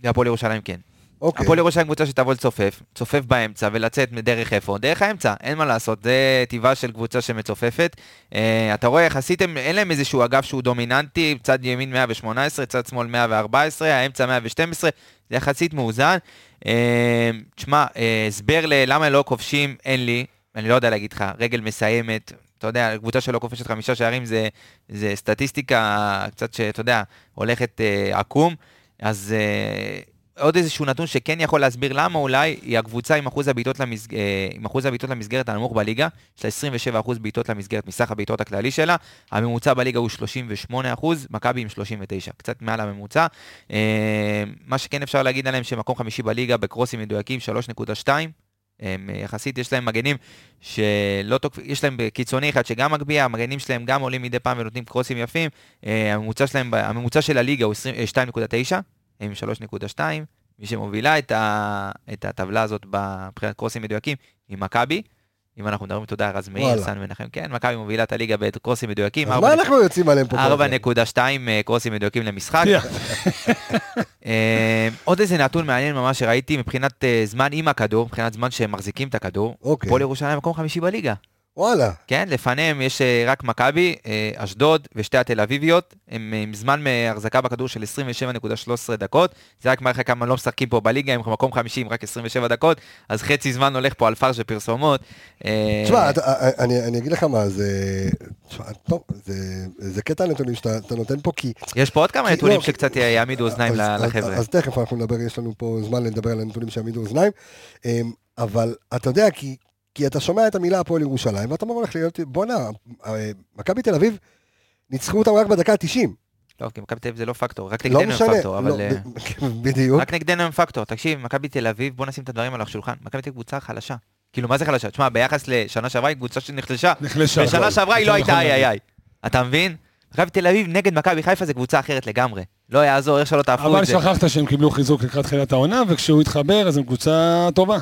והפועל ירושלים כן. אוקיי. הפועל ירושלים קבוצה שתבוא לצופף, צופף באמצע ולצאת מדרך איפה? דרך האמצע, אין מה לעשות, זה טבעה של קבוצה שמצופפת. אה, אתה רואה איך עשיתם, אין להם איזשהו אגף שהוא דומיננטי, צד ימין 118, צד שמאל 114, האמצע 112, זה יחסית מאוזן. אה, תשמע, אה, הסבר ללמה לא כובשים, אין לי, אני לא יודע להגיד לך, רגל מסיימת. אתה יודע, קבוצה שלא כובשת חמישה שערים זה, זה סטטיסטיקה קצת שאתה יודע, הולכת אה, עקום. אז אה, עוד איזשהו נתון שכן יכול להסביר למה אולי, היא הקבוצה עם אחוז הבעיטות למסג... אה, למסגרת הנמוך בליגה, יש לה 27 אחוז בעיטות למסגרת מסך הבעיטות הכללי שלה, הממוצע בליגה הוא 38 אחוז, מכבי עם 39, קצת מעל הממוצע. אה, מה שכן אפשר להגיד עליהם שמקום חמישי בליגה בקרוסים מדויקים 3.2, הם יחסית, יש להם מגנים שלא תוקפים, יש להם קיצוני אחד שגם מגביה, המגנים שלהם גם עולים מדי פעם ונותנים קרוסים יפים, הממוצע, שלהם, הממוצע של הליגה הוא 2.9, עם 3.2, מי שמובילה את, ה, את הטבלה הזאת מבחינת קרוסים מדויקים היא מכבי. אם אנחנו מדברים, תודה, רז מאיר, סן מנחם, כן, מכבי מובילה את הליגה בקרוסים מדויקים. מה אנחנו יוצאים עליהם פה? 4.2 אה, קרוסים מדויקים למשחק. אה, עוד איזה נתון מעניין ממש שראיתי מבחינת אה, זמן עם הכדור, מבחינת זמן שהם מחזיקים את הכדור. אוקיי. פועל ירושלים מקום חמישי בליגה. וואלה. כן, לפניהם יש אה, רק מכבי, אה, אשדוד ושתי התל אביביות, הם עם זמן מהחזקה בכדור של 27.13 דקות, זה רק מראה כמה לא משחקים פה בליגה, הם במקום 50, רק 27 דקות, אז חצי זמן הולך פה על פרש ופרסומות. אה, תשמע, אני, אני אגיד לך מה, זה... תשמע, טוב, זה, זה קטע הנתונים שאתה נותן פה, כי... יש פה עוד כמה נתונים לא, שקצת יעמידו אוזניים לחבר'ה. אז, אז תכף אנחנו נדבר, יש לנו פה זמן לדבר על הנתונים שיעמידו אוזניים, אבל אתה יודע, כי כי אתה שומע את המילה הפועל ירושלים, ואתה הולך להיות, בואנה, אה, מכבי תל אביב, ניצחו אותם רק בדקה ה-90. לא, כי מכבי תל אביב זה לא פקטור, רק נגדנו הם פקטור, אבל... לא, אה, בדיוק. רק נגדנו הם פקטור. תקשיב, מכבי תל אביב, בוא נשים את הדברים על השולחן. מכבי תל אביב קבוצה חלשה. כאילו, מה זה חלשה? תשמע, ביחס לשנה שעברה היא קבוצה שנחלשה. נחלשה. בשנה נכון. שעברה היא לא הייתה איי איי איי. אתה מבין? מכבי תל אביב נגד מכבי חיפה זה קבוצה אחרת לגמרי. לא יעזור, איך שלא תהפכו את זה. אבל שכחת שהם קיבלו חיזוק לקראת תחילת העונה, וכשהוא התחבר אז הם קבוצה טובה.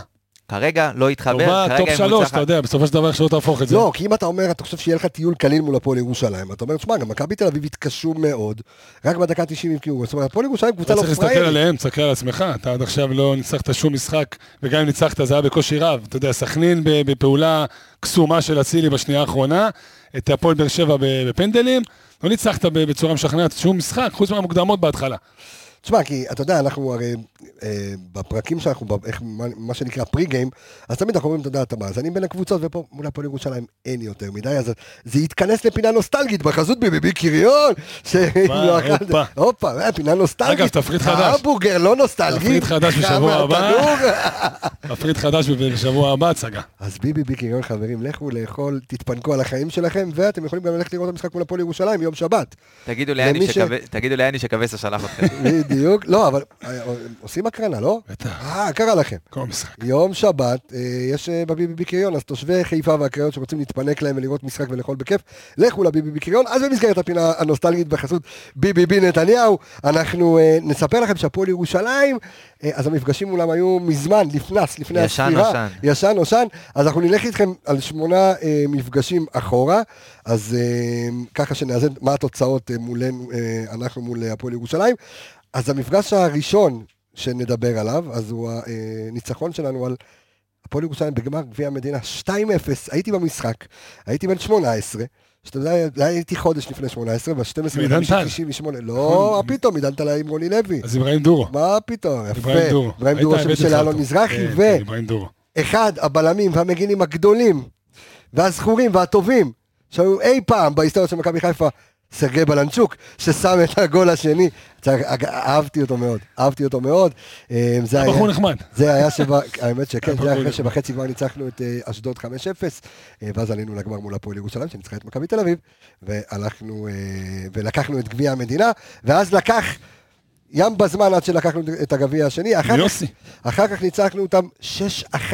כרגע לא התחבר, טובה, top שלוש, אתה יודע, בסופו של דבר איך שלא תהפוך את זה. לא, כי אם אתה אומר, אתה חושב שיהיה לך טיול קליל מול הפועל ירושלים, אתה אומר, תשמע, גם מכבי תל אביב התקשו מאוד, רק בדקה 90 הבקיעו, זאת אומרת, הפועל ירושלים קבוצה לא פראיירית. אתה צריך להסתכל עליהם, תסתכל על עצמך, אתה עד עכשיו לא ניצחת שום משחק, וגם אם ניצחת זה היה בקושי רב. אתה יודע, סכנין בפעולה קסומה של אצילי בשנייה האחרונה, את הפועל באר שבע בפנדלים, לא ניצחת בצורה משכנעת שום משחק, חוץ מהמוקדמות בהתחלה. תשמע, כי אתה יודע, אנחנו הרי אה, בפרקים שאנחנו, איך, מה, מה שנקרא פרי גיים, אז תמיד אנחנו אומרים, אתה יודע, אתה מאזנים בין הקבוצות, ופה מול הפועל ירושלים אין יותר מדי, אז זה יתכנס לפינה נוסטלגית בחזות בביבי קריון. הופה, הופה, אה, פינה נוסטלגית. אגב, תפריט חדש. המבורגר לא נוסטלגי. תפריט חדש בשבוע הבא. תפריט חדש בשבוע הבא, הצגה. אז ביבי קריון, חברים, לכו לאכול, תתפנקו על החיים שלכם, ואתם יכולים גם ללכת לראות את המשחק מול הפועל ירושלים יום שבת. תגידו ליאני שקווסה שלח אתכם. בדיוק, לא, אבל אה, עושים הקרנה, לא? בטח. אה, קרה לכם. כל משחק. יום שבת, אה, יש אה, בביבי קריון, אז תושבי חיפה והקריות שרוצים להתפנק להם ולראות משחק ולאכול בכיף, לכו לביבי קריון. אז במסגרת הפינה הנוסטלגית בחסות ביבי בי נתניהו, אנחנו נספר לכם שהפועל ירושלים, אז המפגשים מולם היו מזמן, לפנס, לפני הספירה. ישן נושן. ישן נושן. אז אנחנו נלך איתכם על שמונה מפגשים אחורה, אז ככה שנאזן מה התוצאות מולנו, אנחנו מול הפועל ירושלים. אז המפגש הראשון שנדבר עליו, אז הוא הניצחון שלנו על הפועל ירושלים בגמר גביע המדינה 2-0, הייתי במשחק, הייתי בן 18, שאתה יודע, הייתי חודש לפני 18, ב-12 ב-98, לא, מה פתאום, עידן טלה עם רוני לוי. אז אברהים דורו. מה פתאום, יפה. אברהים דורו של אלון מזרחי, כן, ואחד הבלמים והמגינים הגדולים, והזכורים והטובים, שהיו אי פעם בהיסטוריה של מכבי חיפה, סרגי בלנצ'וק, ששם את הגול השני. אהבתי אותו מאוד, אהבתי אותו מאוד. אה, זה היה בחור נחמד. זה היה שבע, האמת שכן, זה היה אחרי שבחצי כבר ניצחנו את אה, אשדוד 5-0, אה, ואז עלינו לגמר מול הפועל ירושלים, שניצחה את מכבי תל אביב, והלכנו, ולקחנו את גביע המדינה, ואז לקח... ים בזמן עד שלקחנו את הגביע השני. אחר יוסי. כך, אחר כך ניצחנו אותם 6-1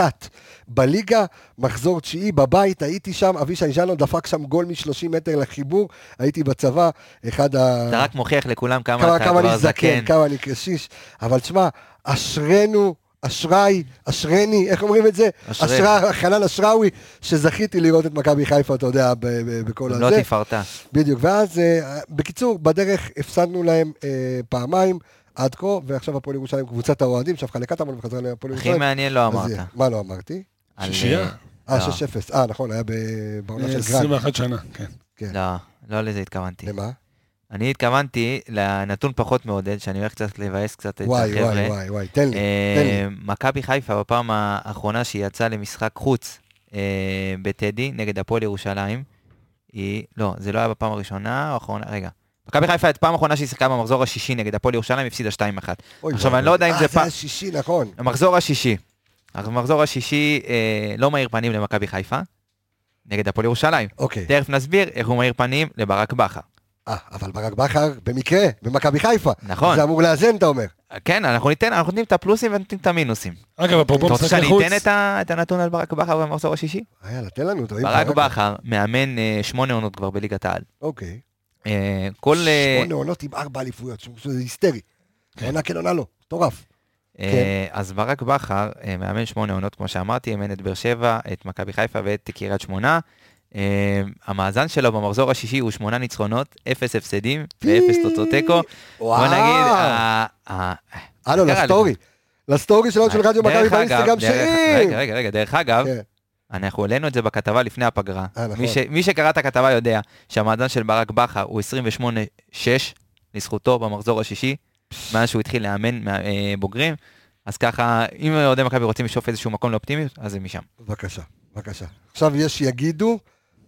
בליגה, מחזור תשיעי בבית, הייתי שם, אבישי ז'אנו דפק שם גול מ-30 מטר לחיבור, הייתי בצבא, אחד ה... אתה רק מוכיח לכולם כמה, כמה אתה כמה כבר זקן. כמה אני קשיש, אבל תשמע, אשרנו. אשראי, אשרני, איך אומרים את זה? אשרה, חנן אשראוי, שזכיתי לראות את מכבי חיפה, אתה יודע, בכל הזה. לא תיארת. בדיוק, ואז, אה, בקיצור, בדרך הפסדנו להם אה, פעמיים. עד כה, ועכשיו הפועל ירושלים קבוצת האוהדים, שהפכה לקטמון וחזרה להפועל ירושלים. הכי מעניין לא אמרת. מה לא אמרתי? שישייה. אה, 6-0. אה, נכון, היה בעונה של גרנד. 21 שנה, כן. כן. לא, לא לזה התכוונתי. למה? אני התכוונתי לנתון פחות מעודד, שאני הולך קצת לבאס קצת את החבר'ה. וואי, וואי, וואי, תן לי, תן לי. מכבי חיפה בפעם האחרונה שהיא יצאה למשחק חוץ בטדי נגד הפועל ירושלים, היא, לא, זה לא היה בפעם הראשונה או האחרונה, רגע. מכבי חיפה, את פעם אחרונה שהיא שיחקה במחזור השישי נגד הפועל ירושלים, הפסידה 2-1. אוי עכשיו. אני לא יודע אם אה, זה זה פעם... השישי, נכון. המחזור השישי. המחזור השישי אה, לא מאיר פנים למכבי חיפה, נגד הפועל ירושלים. אוקיי. תכף נסביר איך הוא מאיר פנים לברק בכר. אה, אבל ברק בכר, במקרה, במכבי חיפה. נכון. זה אמור לאזן, אתה אומר. כן, אנחנו ניתן, אנחנו נותנים את הפלוסים ונותנים את המינוסים. אגב, אפרופו אתה רוצה משחקי שאני חוץ, אתן את ה- את הנתון על ברק בכר במחזור השישי? יאללה, תן לנו. תבין, ברק בכר מאמן אה, שמונה עונות כבר בליגת העל. אוקיי. אה, כל... אה, שמונה עונות עם ארבע אליפויות, שזה היסטרי. כן. עונה כן עונה לא, מטורף. אה, אז ברק בכר מאמן שמונה עונות, כמו שאמרתי, אימן את באר שבע, את מכבי חיפה ואת קריית שמונה. אה, המאזן שלו במחזור השישי הוא שמונה ניצחונות, אפס הפסדים ואפס תוצאות תיקו. בוא. נגיד, אה, אה, הלו. לסטורי. לסטורי שלנו של רדיו מכבי באינסטגרם שיר. רגע, רגע, רגע, דרך אגב, כן. אנחנו העלינו את זה בכתבה לפני הפגרה. נכון. מי שקרא את הכתבה יודע שהמאזן של ברק בכר הוא 28-6 לזכותו במחזור השישי, מאז שהוא התחיל לאמן בוגרים. אז ככה, אם אוהדי מכבי רוצים לשאוף איזשהו מקום לאופטימיות, אז זה משם. בבקשה, בבקשה. עכשיו יש שיגידו,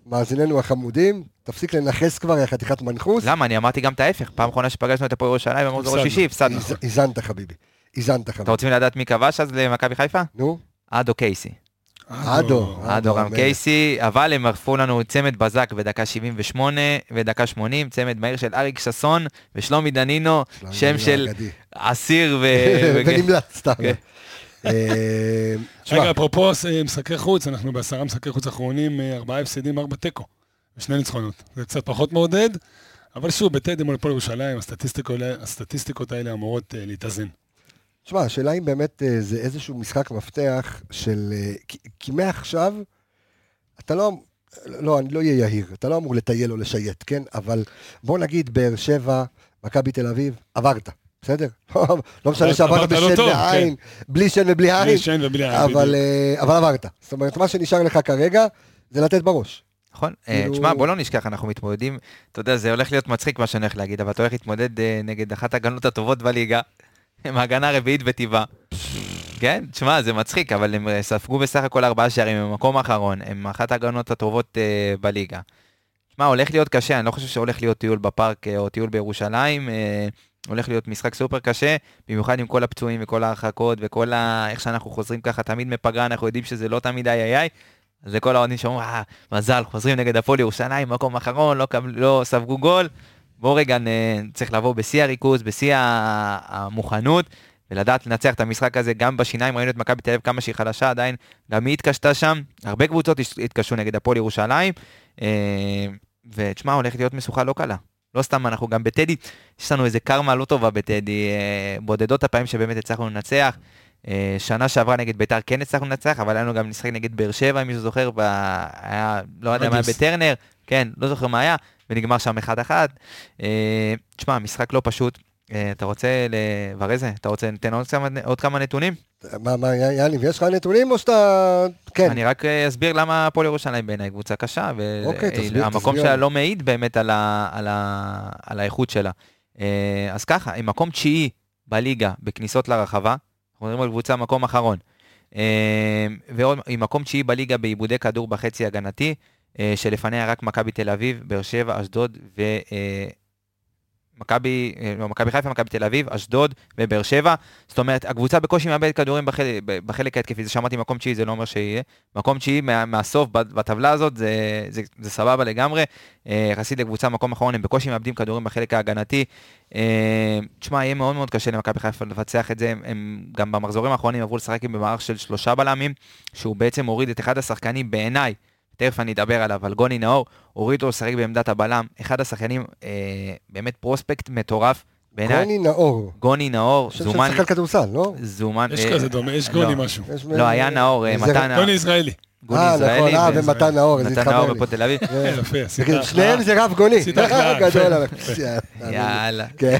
מאזיננו החמודים, תפסיק לנכס כבר, יא חתיכת מנחוס. למה? אני אמרתי גם את ההפך. פעם אחרונה שפגשנו את הפועל ירושלים במחזור הפסדנו. השישי, הפסדנו. איז- איזנת חביבי. איזנת אתם חביבי. רוצים לדעת מי כבש אז למכבי חיפה? נו, אדו קייסי. אדו. אדו רם. קייסי, אבל הם ערפו לנו צמד בזק בדקה 78 ודקה 80, צמד מהיר של אריק ששון ושלומי דנינו, שם של. אסיר ו... ו- ונמלט, סתם. אה, רגע, אפרופו אה, משחקי חוץ, אנחנו בעשרה משחקי חוץ אחרונים, אה, ארבעה הפסדים, ארבע תיקו. ושני ניצחונות. זה קצת פחות מעודד, אבל שוב, בטדי מול הפועל ירושלים, הסטטיסטיקות האלה- אמורות להתאזן. תשמע, השאלה אם באמת זה איזשהו משחק מפתח של... כי- כי מעכשיו, אתה לא... לא, אני לא אהיה יהיר, אתה לא אמור לטייל או לשייט, כן? אבל בוא נגיד באר שבע, מכבי תל אביב, עברת, בסדר? לא משנה עברת- שעברת עברת לא בשן ועין, בלי שן ובלי בלי עין, שן ובלי עין, אבל. אה, אבל עברת. זאת אומרת, מה שנשאר לך כרגע זה לתת בראש. נכון? אה, כאילו- תשמע, בוא לא נשכח, אנחנו מתמודדים, אתה יודע, זה הולך להיות מצחיק מה שאני הולך להגיד, אבל אתה הולך להתמודד אה, נגד אחת ההגנות הטובות בליגה, עם ההגנה הרביעית בטבעה. כן, תשמע, זה מצחיק, אבל הם ספגו בסך הכל ארבעה שערים, הם במקום האחרון, הם אחת ההגנות הטובות בליגה. תשמע, הולך להיות קשה, אני לא חושב שהולך להיות טיול בפארק או טיול בירושלים, הולך להיות משחק סופר קשה, במיוחד עם כל הפצועים וכל ההרחקות וכל ה... איך שאנחנו חוזרים ככה תמיד מפגרה, אנחנו יודעים שזה לא תמיד איי איי איי. אז לכל האוהדים שאומרים, אה, מזל, חוזרים נגד הפועל ירושלים, מקום אחרון, לא, קב- לא ספגו גול. בואו רגע, נ... צריך לבוא בשיא הריכוז, בשיא המוכנות, ולדעת לנצח את המשחק הזה גם בשיניים, ראינו את מכבי תל אביב כמה שהיא חלשה, עדיין גם היא התקשתה שם, הרבה קבוצות התקשו נגד הפועל ירושלים, אה, ותשמע, הולכת להיות משוכה לא קלה. לא סתם, אנחנו גם בטדי, יש לנו איזה קרמה לא טובה בטדי, אה, בודדות הפעמים שבאמת הצלחנו לנצח. אה, שנה שעברה נגד ביתר כן הצלחנו לנצח, אבל היה לנו גם משחק נגד באר שבע, אם מישהו זוכר, ב... היה, לא יודע מה היה. בטרנר, כן, לא זוכר מה היה, ונגמר שם 1-1. אה, תשמע, משחק לא פשוט. אה, אתה רוצה לברזה? אתה רוצה ניתן עוד כמה, עוד כמה נתונים? מה, מה, יאניב, יש לך נתונים או שאתה... כן. אני רק אה, אסביר למה הפועל ירושלים בעיניי קבוצה קשה, אוקיי, והמקום תסביר. שלה לא מעיד באמת על, ה, על, ה, על האיכות שלה. אה, אז ככה, עם מקום תשיעי בליגה בכניסות לרחבה, אנחנו מדברים על קבוצה מקום אחרון, אה, ועוד עם מקום תשיעי בליגה בעיבודי כדור בחצי הגנתי, אה, שלפניה רק מכבי תל אביב, באר שבע, אשדוד ו... אה, מכבי, אה, לא, מכבי חיפה, מכבי תל אביב, אשדוד ובאר שבע. זאת אומרת, הקבוצה בקושי מאבדת כדורים בחלק, בחלק ההתקפי, זה שאמרתי מקום תשיעי, זה לא אומר שיהיה. מקום תשיעי מה, מהסוף בטבלה הזאת, זה, זה, זה סבבה לגמרי. אה, יחסית לקבוצה במקום האחרון, הם בקושי מאבדים כדורים בחלק ההגנתי. אה, תשמע, יהיה מאוד מאוד קשה למכבי חיפה לבצע את זה. הם, גם במחזורים האחרונים עברו לשחק במערך של שלושה בלמים, שהוא בעצם הוריד את אחד השחקנים בעיניי. תכף אני אדבר עליו, על גוני נאור, הוריד אותו לשחק בעמדת הבלם, אחד השחקנים, אה, באמת פרוספקט מטורף, בעיניי, גוני נאור. גוני נאור, אני חושב זומן, ששחקן כדורסל, לא? זומן, יש אה, כזה דומה, יש לא. גוני משהו. יש- לא, היה נאור, אה, זה- מתן, גוני ישראלי. גוני אה, נכון, ישראלי, אה, ו- ומתן נאור, זה מתן נאור התחבר לי. בפועל תל אביב. יפה, עשית החלאה. שניהם זה רב גוני. עשית החלאה, גדול. עליך. יאללה, כן.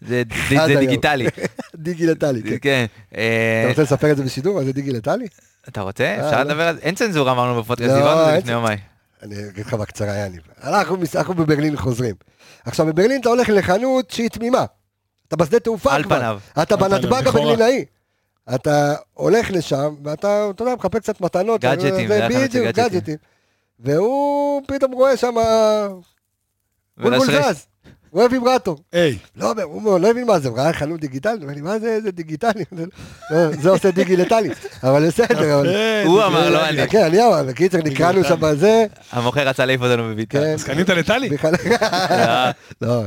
זה. דיגיטלי, דיגי לטלי, כן. כן. אתה אה, רוצה לספר את זה בשידור? זה דיגי לטלי? אתה רוצה? אה, אפשר לא. לדבר על זה? אין צנזורה אמרנו בפודקאסט, לא, דיברנו על זה לפני יומיים. אני אגיד לך בקצרה, יניב. אנחנו בברלין חוזרים. עכשיו, בברלין אתה הולך לחנות שהיא תמימה. אתה בשדה תעופה על כבר. פניו. אתה על פניו, בנתב"ג לכאורה. הברלינאי. אתה הולך לשם, ואתה, אתה יודע, מחפש קצת מתנות. גאדג'טים, זה זה היה חנות של בדיוק, גאדג'טים. והוא פתאום רואה שם... בולבול מנשרש. זז. הוא אוהב ויברטור. היי. לא, הוא לא הבין מה זה, הוא ראה חנות דיגיטלי, הוא אומר לי, מה זה, זה דיגיטלי? לא, זה עושה דיגיטלי, אבל בסדר. הוא אמר, לא אני. כן, אני אמר, בקיצר, נקראנו שם בזה, המוכר רצה להעיף אותנו בביתה. כן. אז קנית לטלי? בכלל- אה, לא,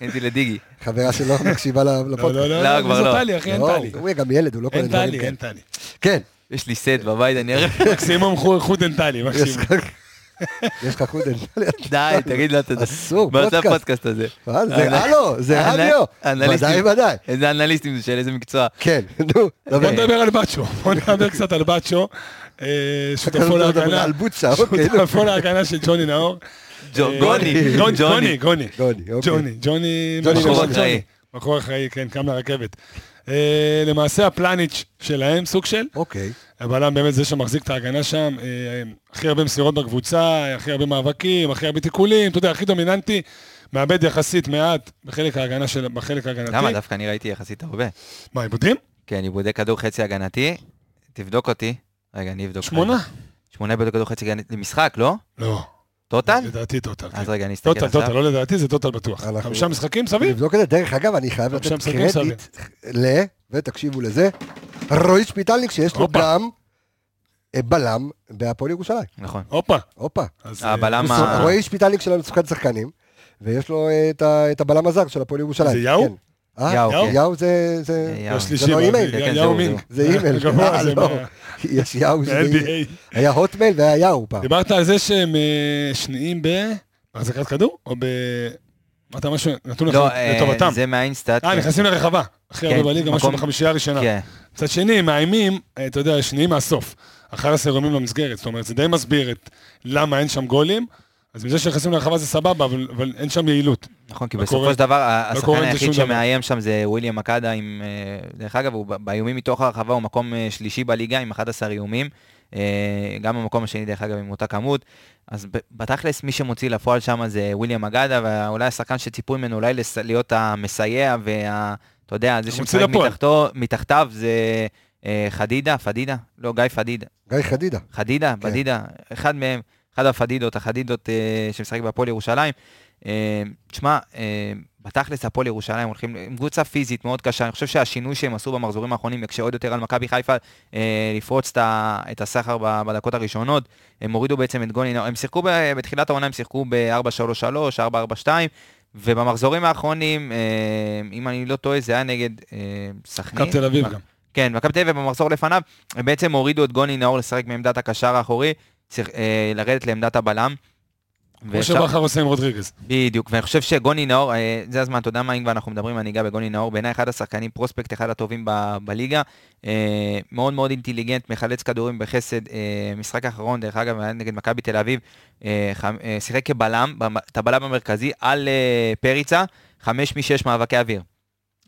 הייתי לדיגי. חברה שלו מקשיבה לא, לפודקאסט. לא, לא, לא, לא, כבר זה לא. טלי, אחי, אין לא, טלי. הוא גם ילד, הוא לא קונה אין דברים טלי, כאלה. אין טלי. כן, יש לי סט בבית, אני אראה. מקסימום חו- חוד אין טלי, יש מקסימום. יש לך חודן. די, תגיד לו את זה. אסור, מה זה פודקאסט. הפודקאסט הזה? מה זה, הלו, זה רדיו. ודאי, ודאי. איזה אנליסטים זה של איזה מקצוע. כן, נו, בוא דבר. נדבר על בצ'ו, בוא נדבר קצת על בצ'ו. אה, שותפו להגנה, על בוצה, אוקיי. שותפו להגנה של ג'וני נאור. אה, גוני, גוני, ג'וני. גוני, גוני. גוני, אוקיי. ג'וני, ג'וני, ג'וני בחור נאור. אחראי. בחור אחראי, כן, קם לרכבת. אה, למעשה הפלניץ' שלהם, סוג של, אוקיי. הבלם באמת זה שמחזיק את ההגנה שם, אה, הכי הרבה מסירות בקבוצה, הכי הרבה מאבקים, הכי הרבה תיקולים, אתה יודע, הכי דומיננטי, מאבד יחסית מעט בחלק ההגנה של, בחלק ההגנתי. למה? דווקא אני ראיתי יחסית הרבה. מה, עיבודים? כן, עיבודי כדור חצי הגנתי. תבדוק אותי. רגע, אני אבדוק. שמונה? שמונה איבודי כדור חצי הגנתי. למשחק, לא? לא. total? לדעתי total. כן. אז רגע, אני אסתכל total, עכשיו. total, לא לדעתי, זה total בטוח. חמישה משחקים סביב? נבדוק את זה. דרך אגב, אני חייב לתת קרדיט ל... ותקשיבו לזה, רועי שפיטלניק, שיש לו. גם אה, בלם בהפועל ירושלים. נכון. הופה. הופה. אז, הבלם אה, ה- הוא רועי שפיטלניק שלנו סוכן שחקנים, ויש לו אה, את ה- את הבלם הזר של הפועל ירושלים. זה יאו? כן. אה? יאו, כן. יאו זה... זה-. השלישי, זה לא אימייל. כן, כן, יאו זהו, מינג. זה אימייל. אה, יש יאו. היה הוטמייל והיה יאו פעם. דיברת על זה שהם אה, שניים בהחזקת כדור? או ב... אמרת משהו, נתון לא, אה, לטובתם. זה מהאינסטאט. אה, נכנסים לרחבה. הכי כן, הרבה בליגה, משהו בחמישייה הראשונה. כן. מצד שני, הם מאיימים, אה, אתה יודע, שניים מהסוף. 11 אירומים למסגרת, זאת אומרת, זה די מסביר את למה אין שם גולים. אז מזה שנכנסים לרחבה זה סבבה, אבל, אבל אין שם יעילות. נכון, כי בסופו של דבר, השחקן היחיד. שמאיים שם זה וויליאם מקאדה עם... אה, דרך אגב, הוא באיומים מתוך הרחבה הוא מקום אה, שלישי בליגה עם 11 איומים. אה, גם במקום השני, דרך אגב, עם אותה כמות. אז בתכלס, מי שמוציא לפועל שם זה וויליאם אגדה, ואולי השחקן שציפו ממנו אולי להיות המסייע, וה... אתה יודע, זה שמשחק. מתחתו, מתחתיו זה חדידה, פדידה? לא, גיא פדידה. גיא חדידה. חדידה, כן. בדידה, אחד מהם, אחד הפדידות, החדידות שמשחק בהפועל ירושלים. אה, תשמע, אה, בתכלס הפועל ירושלים הולכים עם קבוצה פיזית מאוד קשה, אני חושב שהשינוי שהם עשו במחזורים האחרונים יקשה עוד יותר על מכבי חיפה אה, לפרוץ את הסחר בדקות הראשונות. הם הורידו בעצם את גוני, הם שיחקו בתחילת העונה, הם שיחקו ב-4-3-3, 4-4-2, ובמחזורים האחרונים, אם אני לא טועה, זה היה נגד סכנין. מכבי תל אביב גם. כן, מכבי תל אביב במחזור לפניו, הם בעצם הורידו את גוני נאור לשחק מעמדת הקשר האחורי, לרדת לעמדת הבלם. כמו שבכר עושה עם רודריגז. בדיוק, ואני חושב שגוני נאור, אה, זה הזמן, אתה יודע מה, אם כבר אנחנו מדברים, אני אגע בגוני נאור, בעיניי אחד השחקנים, פרוספקט אחד הטובים ב- בליגה, אה, מאוד מאוד אינטליגנט, מחלץ כדורים בחסד, אה, משחק האחרון, דרך אגב, נגד מכבי תל אביב, שיחק כבלם, את הבלם המרכזי, על פריצה, חמש משש מאבקי אוויר.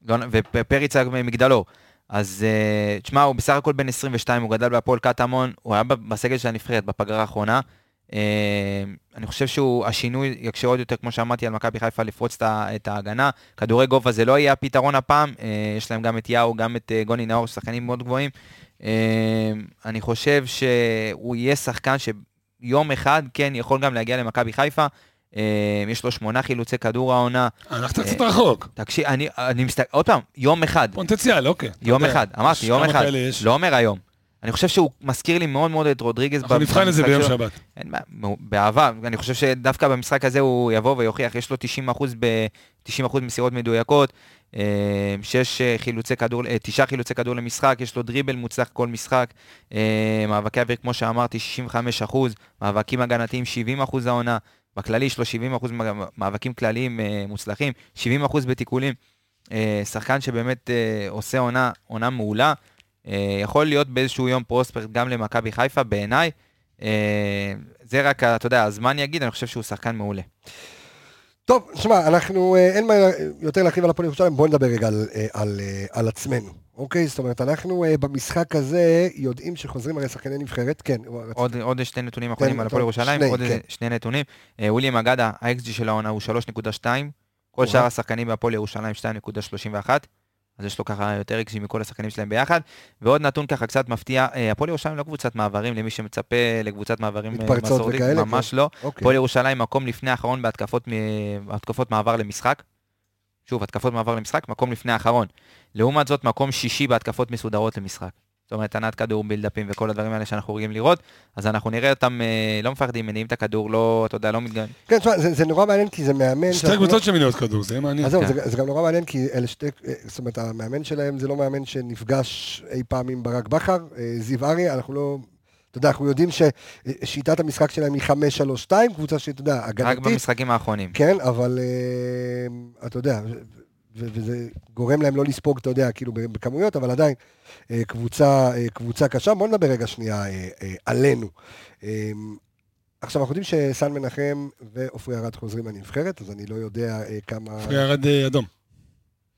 לא- ופריצה מגדלור. אז תשמע, הוא בסך הכל בן 22, הוא גדל בהפועל קטמון, הוא היה בסגל של הנבחרת בפגרה האחרונה. אה, אני חושב שהשינוי יקשה עוד יותר, כמו שאמרתי, על מכבי חיפה לפרוץ את ההגנה. כדורי גובה זה לא יהיה הפתרון הפעם, אה, יש להם גם את יאו, גם את אה, גוני נאור, שחקנים מאוד גבוהים. אני חושב שהוא יהיה שחקן שיום אחד, כן, יכול גם להגיע למכבי חיפה. יש לו שמונה חילוצי כדור העונה. הלכת קצת רחוק. תקשיב, אני, מסתכל, עוד פעם, יום אחד, פוטנציאל, אוקיי. יום אחד, אמרתי, יום אחד. לא אומר היום. אני חושב שהוא מזכיר לי מאוד מאוד את רודריגז. אנחנו נבחן את זה ביום שלו. שבת. אין בעיה, באהבה, אני חושב שדווקא במשחק הזה הוא יבוא ויוכיח, יש לו 90 אחוז ב... 90 אחוז מסירות מדויקות, אה, שש אה, חילוצי כדור, אה, תשעה חילוצי כדור למשחק, יש לו דריבל מוצלח כל משחק, אה, מאבקי אוויר, כמו שאמרתי, 65 אחוז, מאבקים הגנתיים 70 אחוז העונה, בכללי יש לו 70 אחוז מאבקים כלליים אה, מוצלחים, 70 אחוז בתיקולים, אה, שחקן שבאמת אה, עושה עונה, עונה מעולה, אה, יכול להיות באיזשהו יום פרוספרט גם למכבי חיפה, בעיניי. אה, זה רק, אתה יודע, הזמן יגיד, אני חושב שהוא שחקן מעולה. טוב, שמע, אנחנו, אה, אין מה יותר להרחיב על הפועל ירושלים, בואו נדבר רגע על, אה, על, אה, על עצמנו, אוקיי? זאת אומרת, אנחנו אה, במשחק הזה יודעים שחוזרים הרי שחקני נבחרת, כן. עוד, עוד שני נתונים אחרונים תן, על הפועל ירושלים, עוד כן. שני נתונים. אה, וויליאם אגדה, ה-XG של העונה הוא 3.2, כל אוקיי. שאר השחקנים בהפועל ירושלים 2.31. אז יש לו ככה יותר רגשי מכל השחקנים שלהם ביחד. ועוד נתון ככה קצת מפתיע, אה, הפועל ירושלים לא קבוצת מעברים, למי שמצפה לקבוצת מעברים אה, מסורתית, ממש כן. לא. אוקיי. הפועל ירושלים מקום לפני האחרון בהתקפות מעבר למשחק. שוב, התקפות מעבר למשחק, מקום לפני האחרון. לעומת זאת, מקום שישי בהתקפות מסודרות למשחק. זאת אומרת, ענת כדור, בילדאפים וכל הדברים האלה שאנחנו רגילים לראות, אז אנחנו נראה אותם אה, לא מפחדים, מניעים את הכדור, לא, אתה יודע, לא מתגן... כן, תשמע, זה זה נורא מעניין כי זה מאמן... שתי לא- קבוצות שמיניות כדור, זה מעניין. אז זהו, כן. זה, זה גם נורא מעניין, כי אלה שתי, אה, זאת אומרת, המאמן שלהם זה לא מאמן שנפגש אי פעם עם ברק בכר, אה, זיו אריה, אנחנו לא, אתה יודע, אנחנו יודעים ששיטת המשחק שלהם היא 5-3-2, קבוצה שאתה יודע, רק הגנתית, במשחקים האחרונים. כן, אבל אה, אתה יודע, וזה גורם להם לא לספוג, אתה יודע, כאילו בכמויות, אבל עדיין אה, קבוצה, אה, קבוצה קשה. בוא נדבר רגע שנייה אה, עלינו. אה, עכשיו, אנחנו יודעים שסן מנחם ועופרי ארד חוזרים לנבחרת, אז אני לא יודע כמה... ירד אה, אדום.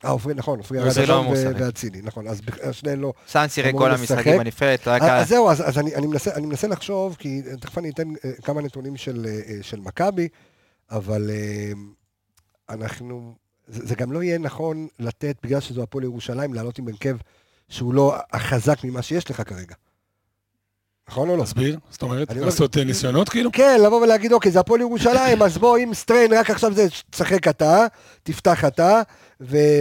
אה, עופרי, נכון, עופרי עופרי ארד לא אדום אמור ו- לשחק. ואצילי, נכון, אז שניהם לא... סאן שיחק אמורים כל. המשחקים בנבחרת, רק... אז זהו, אז, אז אני, אני, מנסה, אני מנסה לחשוב, כי תכף אני אתן כמה נתונים של, של מכבי, אבל אנחנו, זה, גם לא יהיה נכון לתת, בגלל שזו הפועל ירושלים, לעלות עם הרכב שהוא לא החזק ממה שיש לך כרגע. נכון או לא? תסביר, זאת אומרת, לא- לעשות אה, ניסיונות כאילו? כן, לבוא ולהגיד, אוקיי, זה הפועל ירושלים, אז בוא, אם סטריין, רק עכשיו זה, תשחק אתה, תפתח אתה,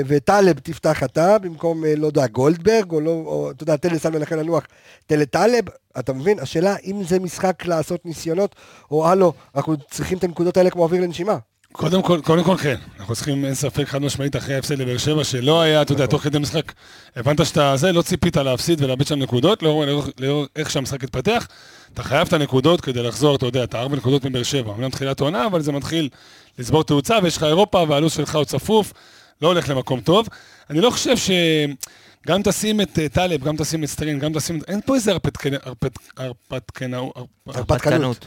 וטלב תפתח אתה, במקום, אה, לא יודע, גולדברג, או לא, או, אתה יודע, תן לסן מנחם לנוח, תן לטלב, אתה מבין? השאלה, אם זה משחק לעשות ניסיונות, או הלו, אנחנו צריכים את הנקודות האלה כמו אוויר לנשימה. קודם כל, קודם כל כן, אנחנו צריכים, אין ספק, חד משמעית, אחרי ההפסד לבאר שבע, שלא היה, אתה יודע, נכון. תוך כדי משחק, הבנת שאתה זה, לא ציפית להפסיד ולאבד שם נקודות, לאור איך שהמשחק התפתח, אתה חייב את הנקודות כדי לחזור, אתה יודע, אתה ארבע נקודות מבאר שבע, אמנם תחילת עונה, אבל זה מתחיל לצבור תאוצה, ויש לך אירופה, והלו"ז שלך הוא צפוף, לא הולך למקום טוב. אני לא חושב ש... גם תשים את אה, טלב, גם תשים את סטרין, גם תשים... אין פה איזה הרפתקנות.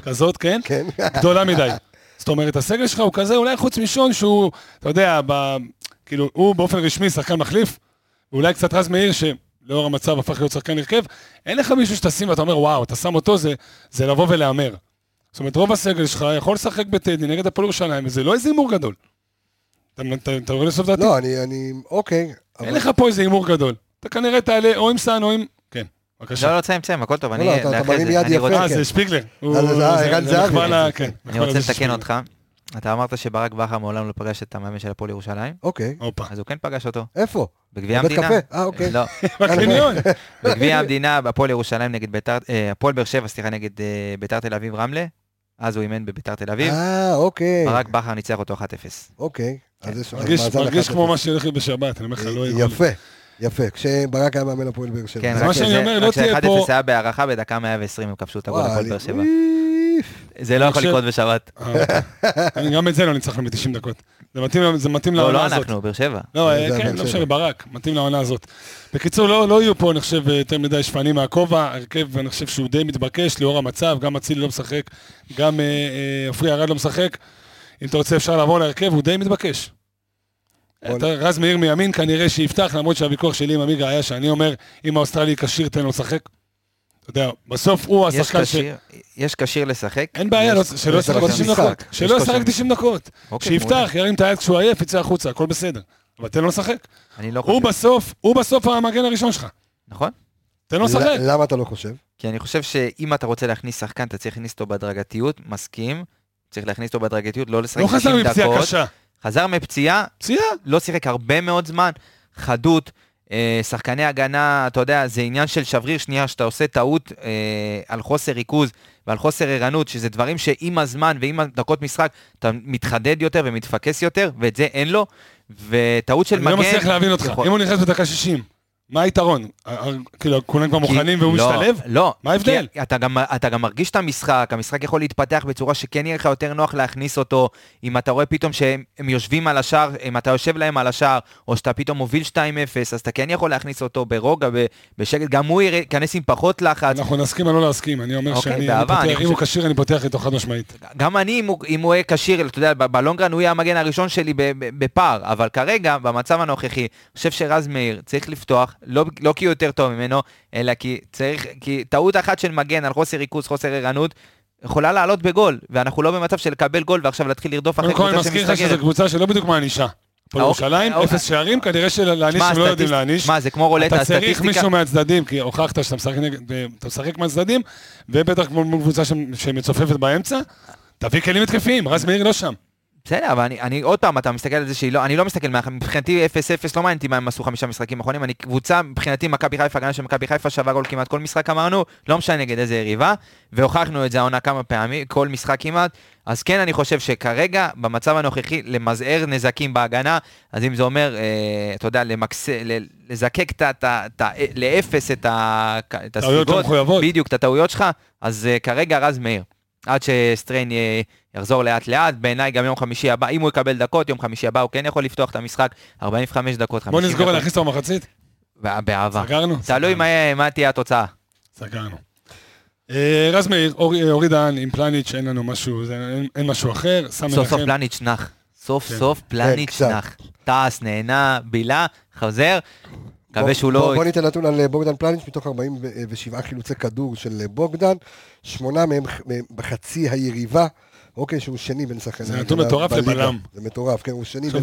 כזאת, כן? כן? גדולה מדי. זאת אומרת, הסגל שלך הוא כזה, אולי חוץ משון שהוא, אתה יודע, ב, כאילו, הוא באופן רשמי שחקן מחליף, ואולי קצת רז מאיר, שלאור המצב הפך להיות שחקן הרכב, אין לך מישהו שתשים ואתה אומר, וואו, אתה שם אותו, זה, זה לבוא ולהמר. זאת אומרת, רוב הסגל שלך יכול לשחק בטדי נגד הפועל ירושלים, וזה לא איזה הימור גדול. אתה, רואה לסוף דעתי? לא, אני, אני, אוקיי. אין לך פה איזה הימור גדול. אתה כנראה תעלה או עם סאן או עם... כן, בבקשה. לא, לא, תסיים, תסיים, הכל טוב, לא, אני... לא, אתה- מרים יד אני יפה, רוצה- אה, כן. זה שפיגלר. כן, אני רוצה לתקן. אותך. אתה אמרת שברק בכר מעולם לא פגש את המאמן של הפועל ירושלים, אוקיי. הופה. אז הוא כן פגש אותו. איפה? בגביע בבית המדינה. קפה? אה, אוקיי. לא, בקניון. בגביע המדינה, בהפועל ירושלים נגד ביתר, אה, הפועל באר שבע, סליחה, נגד אה, ביתר תל אביב רמלה. אז הוא אימן בביתר תל אביב. אה, אוקיי. ברק בכר ניצח אותו 1-0. אוקיי. אז יש- מרגיש- כמו. מה שהולך לי בשבת, אני אומר לך, לא יכול. יפה, יפה. כשברק היה מאמן הפועל באר שבע. כן, זה רק מה שאני אומר, לא רק תהיה ש-1-0 פה- היה בהערכה, בדקה 120 הם כבשו את הגול הפועל באר שבע. זה לא יכול לקרות בשבת. אה. אני גם את זה לא ניצחנו ב-90 דקות. זה מתאים- זה מתאים לא, לעונה לא הזאת. אנחנו, באר שבע. לא, אה, כן. לא משנה, ברק, מתאים לעונה הזאת. בקיצור, לא לא יהיו פה, אני חושב, יותר מדי שפנים מהכובע. הרכב, אני חושב שהוא די מתבקש לאור המצב, גם אצילי לא משחק, גם אה, עופרי ארד לא משחק. אם אתה רוצה, אפשר לעבור להרכב, הוא די מתבקש. רז מאיר מימין כנראה שיפתח, למרות שהוויכוח שלי עם עמיגה היה שאני אומר, אם האוסטרלי כשיר, תן לו לשחק. אתה יודע, בסוף הוא השחקן ש... יש כשיר לשחק. אין בעיה, לא- שלא יש ישחק דקות 90 משחק. דקות. שלא ישחק כושר. 90 דקות. אוקיי, שיפתח, ירים את היד כשהוא עייף, יצא החוצה, הכל בסדר. אבל תן לו לשחק. אני לא הוא חושב. בסוף, הוא בסוף המגן הראשון שלך. נכון? תן לו לשחק. למה אתה לא חושב? כי אני חושב שאם אתה רוצה להכניס שחקן, אתה צריך להכניס אותו בהדרגתיות, מסכים. צריך להכניס אותו בהדרגתיות, לא לשחק לא חזר 90 מפציעה דקות. קשה. חזר מפציעה, פציעה. לא שיחק הרבה מאוד זמן, חדות, אה, שחקני הגנה, אתה יודע, זה עניין של שבריר שנייה, שאתה עושה טעות אה, על חוסר ריכוז ועל חוסר ערנות, שזה דברים שעם הזמן ועם הדקות משחק, אתה מתחדד יותר ומתפקס יותר, ואת זה אין לו, וטעות של אני מגן... לא מצליח להבין אותך. יכול- אם הוא נכנס בדקה 60, מה היתרון? ה- ה- כאילו, כולם כבר מוכנים והוא לא, משתלב? לא. מה ההבדל? אתה גם, אתה גם מרגיש את המשחק, המשחק יכול להתפתח בצורה שכן יהיה לך יותר נוח להכניס אותו, אם אתה רואה פתאום שהם הם יושבים על השער, אם אתה יושב להם על השער, או שאתה פתאום מוביל 2-0, אז אתה כן יכול להכניס אותו ברוגע, בשקט, גם הוא ייכנס עם פחות לחץ. אנחנו נסכים או לא להסכים. אני אומר אוקיי, שאני אני פותח, אם הוא כשיר, אני פותח איתו חד משמעית. גם אני, אם הוא, יהיה כשיר, אתה יודע, בלונגרן הוא יהיה המגן הראשון שלי בפער, אבל כרגע, במצב הנוכחי, אני חושב שרז מאיר צריך לפתוח, לא, לא כי הוא יותר טוב ממנו, אלא כי צריך, כי טעות אחת של מגן על חוסר ריכוז, חוסר ערנות, יכולה לעלות בגול, ואנחנו לא במצב של לקבל גול ועכשיו להתחיל לרדוף אחרי קודם כל, אני קבוצה מזכיר לך שזו שמסתגרת. קבוצה שלא בדיוק מענישה. פה ירושלים, האוקיי. אפס שערים, כנראה שלהעניש הם לא יודעים להעניש. שמע, זה כמו רולטה, אתה צריך הסטטיסטיקה... מישהו מהצדדים, כי הוכחת שאתה משחק משחק מהצדדים, ובטח מול קבוצה שמ- שמצופפת באמצע, תביא כלים התקפיים, רז מאיר לא שם. בסדר, אבל אני, אני עוד פעם, אתה מסתכל על זה שהיא לא, אני לא מסתכל, מה- מבחינתי 0-0 לא מעניין אותי מה הם עשו חמישה משחקים אחרונים, אני קבוצה, מבחינתי מכבי חיפה, הגנה של מכבי חיפה שווה גול כמעט כל משחק אמרנו, לא משנה נגד איזה יריבה, והוכחנו את זה העונה כמה פעמים, כל משחק כמעט, אז כן אני חושב שכרגע, במצב הנוכחי, למזער נזקים בהגנה, אז אם זה אומר, אה, אתה יודע, למקס... לזקק את ה... לאפס את ה- את טעויות הספיגות, המחויבות. בדיוק, את הטעויות שלך, אז uh, כרגע רז מאיר. עד שסטריין יחזור לאט לאט, בעיניי גם יום חמישי הבא, אם הוא יקבל דקות, יום חמישי הבא הוא כן יכול לפתוח את המשחק, 45 דקות, 50 בוא דקות. נסגור להכניס אותו במחצית. בא- באהבה. סגרנו? תלוי. מה תהיה התוצאה. סגרנו. אה, רז מאיר, אורי אורי דהן עם פלניץ', אין לנו משהו, אין- משהו אחר. סוף סוף פלניץ' נח. סוף כן. סוף פלניץ' קצת. נח. טס, נהנה, בילה, חוזר. מקווה שהוא לא... בוא ניתן נתון על אה, בוגדן פלניץ', מתוך 47 חילוצי כדור של אה, בוגדן, שמונה מהם בחצי היריבה, אוקיי, שהוא שני בין שחקני זה ההגנה נתון מטורף בליגה. לבלם. זה מטורף, כן, הוא שני בין.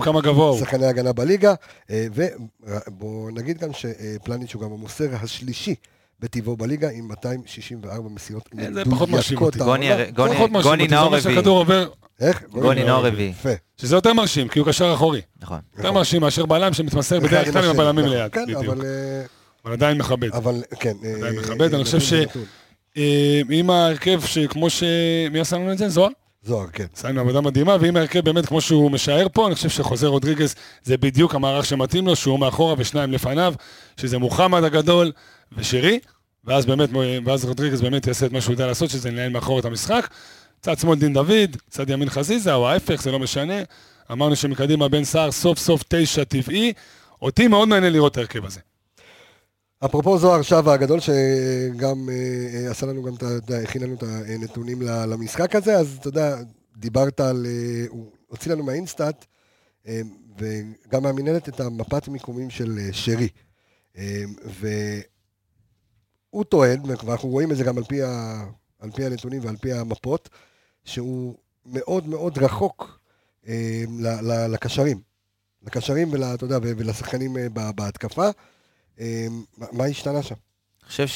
שחקני ההגנה בליגה, אה, ובואו נגיד גם שפלניץ' הוא גם המוסר השלישי בטבעו בליגה, עם 264 מסירות אה, זה פחות מרשים אותי. גוני- נאור רביעי. איך? גוני נאור רביעי. שזה יותר מרשים, כי הוא קשר אחורי. נכון. יותר מרשים מאשר בלם שמתמסר בדרך כלל עם. הבלמים נכון. ליד. כן. אבל... אה, אבל עדיין מכבד. אבל כן. אה, עדיין מכבד, אני חושב ש- זה נתון. אה, עם ההרכב שכמו ש... מי עשה לנו את זה? זוהר? זוהר, כן. עשה לנו עבודה מדהימה, ועם ההרכב באמת כמו שהוא משער פה, אני חושב שחוזר רודריגז זה בדיוק המערך שמתאים לו, שהוא מאחורה ושניים לפניו, שזה מוחמד הגדול ושירי, ואז באמת, ואז רודריגז באמת יעשה את מה שהוא יודע לעשות, שזה לנהל מאחור את המשחק. צד שמאל דין דוד, צד ימין חזיזה, או ההפך, זה לא משנה. אמרנו שמקדימה בן סער סוף סוף תשע טבעי. אותי מאוד מעניין לראות את ההרכב הזה. אפרופו זוהר שווה הגדול, שגם אה, אה, עשה לנו גם, אתה הכין לנו את הנתונים למשחק הזה, אז אתה יודע, דיברת על, אה, הוא הוציא לנו מהאינסטאט, וגם מהמינהלת את המפת מיקומים של שרי. אה, והוא טוען, ואנחנו רואים את זה גם על פי, ה, על פי הנתונים ועל פי המפות, שהוא מאוד מאוד רחוק אה, ל- ל- לקשרים. לקשרים ול, יודע, ולשחקנים אה, בהתקפה. אה, מה- השתנה שם? אני חושב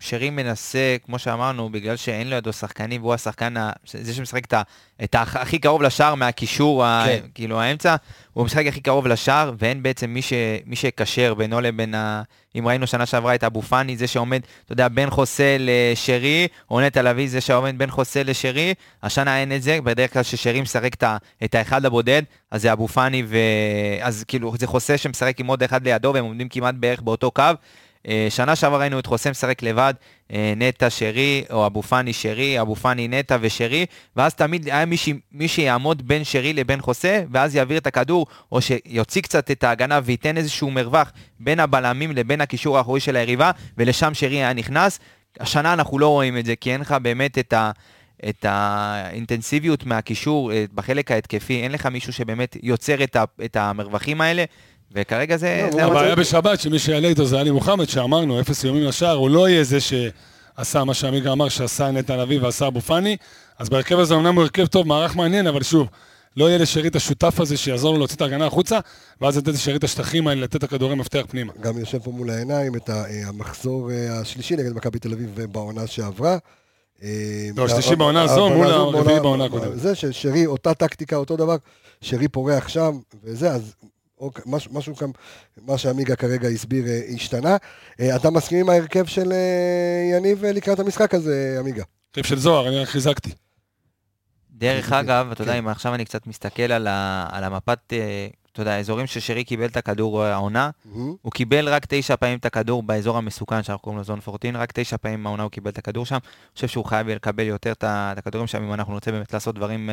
ששרי מנסה, כמו שאמרנו, בגלל שאין לו ידו שחקנים, והוא השחקן, ה- זה שמשחק את ה- את ה- הכי קרוב לשער מהקישור, ה- כן. כאילו האמצע, הוא משחק הכי קרוב לשער, ואין בעצם מי ש- מי שיקשר בינו לבין ה... אם ראינו שנה שעברה את אבו פאני, זה שעומד, אתה יודע, בין חוסה לשרי, או נטע לביא, זה שעומד בין חוסה לשרי, השנה אין את זה, בדרך כלל כששרי משחק את ה- את האחד הבודד, אז זה אבו פאני, ו... אז כאילו, זה חוסה שמשחק עם עוד אחד לידו, והם עומדים כמעט בערך באותו קו. אה, שנה שעברה ראינו את חוסם משחק לבד, אה, נטע שרי, או אבו פאני שרי, אבו פאני נטע ושרי, ואז תמיד היה. מי שיעמוד בין שרי לבין חוסה, ואז יעביר את הכדור, או שיוציא קצת את ההגנה וייתן איזשהו מרווח בין הבלמים לבין הקישור האחורי של היריבה, ולשם שרי היה נכנס. השנה אנחנו לא רואים את זה, כי אין לך באמת את ה... את האינטנסיביות מהקישור אה, בחלק ההתקפי, אין לך מישהו שבאמת יוצר את, ה, את המרווחים האלה, וכרגע זה... לא, זה. הבעיה בשבת, שמי שיעלה איתו זה עלי מוחמד, שאמרנו, אפס איומים לשער, הוא לא יהיה זה שעשה מה שעמיגה אמר, שעשה נטע לביא ועשה אבו פאני, אז בהרכב הזה אמנם הוא הרכב טוב, מערך מעניין, אבל שוב, לא יהיה לשרי את השותף הזה שיעזור לו להוציא את ההגנה החוצה, ואז לתת לשרי את השטחים האלה, לתת את הכדורי מפתח פנימה. גם יושב פה מול העיניים את אה, המחזור אה, השלישי נגד מכבי תל אביב אה, בעונה שעברה. לא, השלישי אה, בעונה הזו מול הרביעי בעונה הקודמת. זה ששרי, אותה טקטיקה, אותו דבר, שרי פורח שם, וזה, אז אוקיי, משהו, משהו כאן, מה שעמיגה כרגע הסביר, אה, השתנה. אה, אתה מסכים עם ההרכב של אה, יניב לקראת המשחק הזה, עמיגה? הרכב של זוהר, אני רק חיזקתי. דרך אגב, אתה יודע, כן. אם עכשיו אני קצת מסתכל על, ה, על המפת, אתה יודע, האזורים ששרי קיבל את הכדור העונה. הוא קיבל רק תשע פעמים את הכדור באזור המסוכן שאנחנו קוראים לו זון 14, רק תשע פעמים העונה הוא קיבל את הכדור שם. אני חושב שהוא חייב לקבל יותר את הכדורים שם, אם אנחנו נרצה באמת לעשות דברים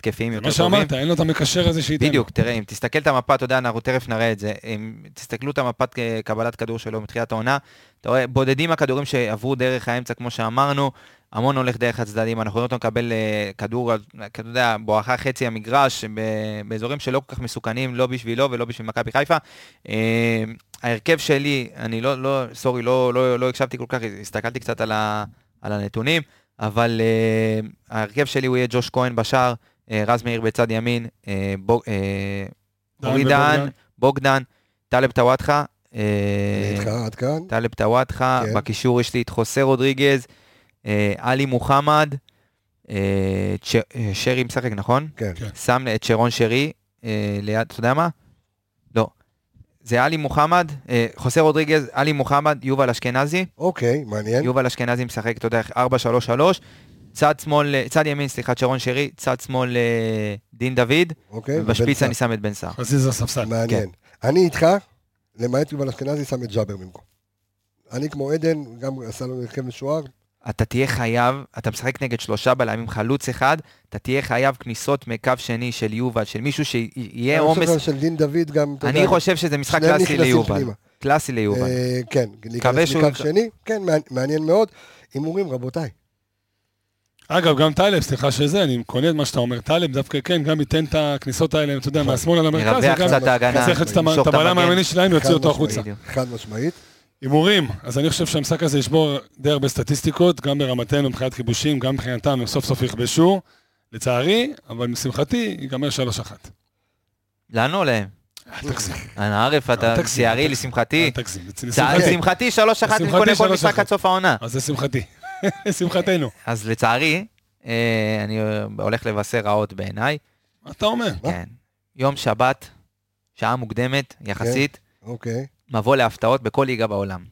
התקפיים יותר מה טובים. שאמרת, אין לו את המקשר הזה שייתן. בדיוק, תראה, אם תסתכל את המפה, אתה יודע, אנחנו תכף נראה את זה. אם תסתכלו את המפת קבלת כדור שלו מתחילת העונה, אתה רואה, בודדים הכדורים שעברו דרך האמצע, כמו שאמרנו, המון הולך דרך הצדדים, אנחנו רואים אותו מקבל אה, כדור, אתה יודע, בואכה חצי המגרש, באזורים שלא כל כך מסוכנים, לא בשבילו ולא בשביל מכבי חיפה. אה, ההרכב שלי, אני לא, לא, סורי, לא, לא, לא הקשבתי כל כך, הסתכלתי קצת על, ה, על הנתונים, אבל אה, ההרכב שלי הוא יהיה ג'וש כהן בשער, רז מאיר בצד ימין, אה, אה, דן אורי דהן. בוגדן, טלב טוואטחה. אה. טלב טוואטחה, כן. בקישור יש לי את חוסה רודריגז, אה, עלי מוחמד, אה, אה, שרי משחק, נכון? כן. כן. שם את שרון שרי אה, ליד, אתה יודע מה? לא. זה עלי מוחמד, אה, חוסה רודריגז, עלי מוחמד, יובל אשכנזי. אוקיי, מעניין. יובל אשכנזי משחק, אתה יודע, 4-3-3. צד שמאל, צד ימין, סליחה, שרון שרי, צד שמאל אה, דין דוד, אוקיי. ובשפיץ אני שם את בן סער. חזיזה ספסל. מעניין. אני איתך, למעט יובל אשכנזי, שם את ג'אבר במקום. אני כמו עדן, גם עשה לו הרכב משוער. אתה תהיה חייב, אתה משחק נגד שלושה בלמים, חלוץ אחד, אתה תהיה חייב כניסות מקו שני של יובל, של מישהו שיהיה אני עומס. חושב של דין דוד גם, אתה יודע, אני חושב שזה משחק קלאסי נכנסים ליובל. פנימה. קלאסי ליובל. אה, כן, להיכנס מקו שני, כן, מעניין- מעניין מאוד. הימורים, רבותיי. אגב, גם טלב, סליחה שזה, אני קונה את מה שאתה אומר. טלב דווקא כן, גם ייתן את הכניסות האלה, אתה יודע, מהשמאל על המרכז, ירווח וגם קצת את ההגנה, את ימשוך את הבלם. הימני שלהם, יוציא אותו. החוצה. חד משמעית. הימורים, אז אני חושב שהמשחק הזה ישבור די הרבה סטטיסטיקות, גם ברמתנו מבחינת כיבושים, גם מבחינתם, הם סוף סוף יכבשו, לצערי, אבל לשמחתי, ייגמר 3-1. לנו או להם? אל תגזים, אנא ערף, אתה אל לשמחתי. אל תגזים, לשמחתי. לשמחתי 3-1 אני קונה כל 3-1. משחק עד סוף העונה. אז זה שמחתי. שמחתנו. אז לצערי, אה, אני אה, הולך לבשר רעות בעיניי. מה אתה אומר? כן. יום שבת, שעה מוקדמת יחסית, אוקיי. מבוא להפתעות בכל ליגה בעולם.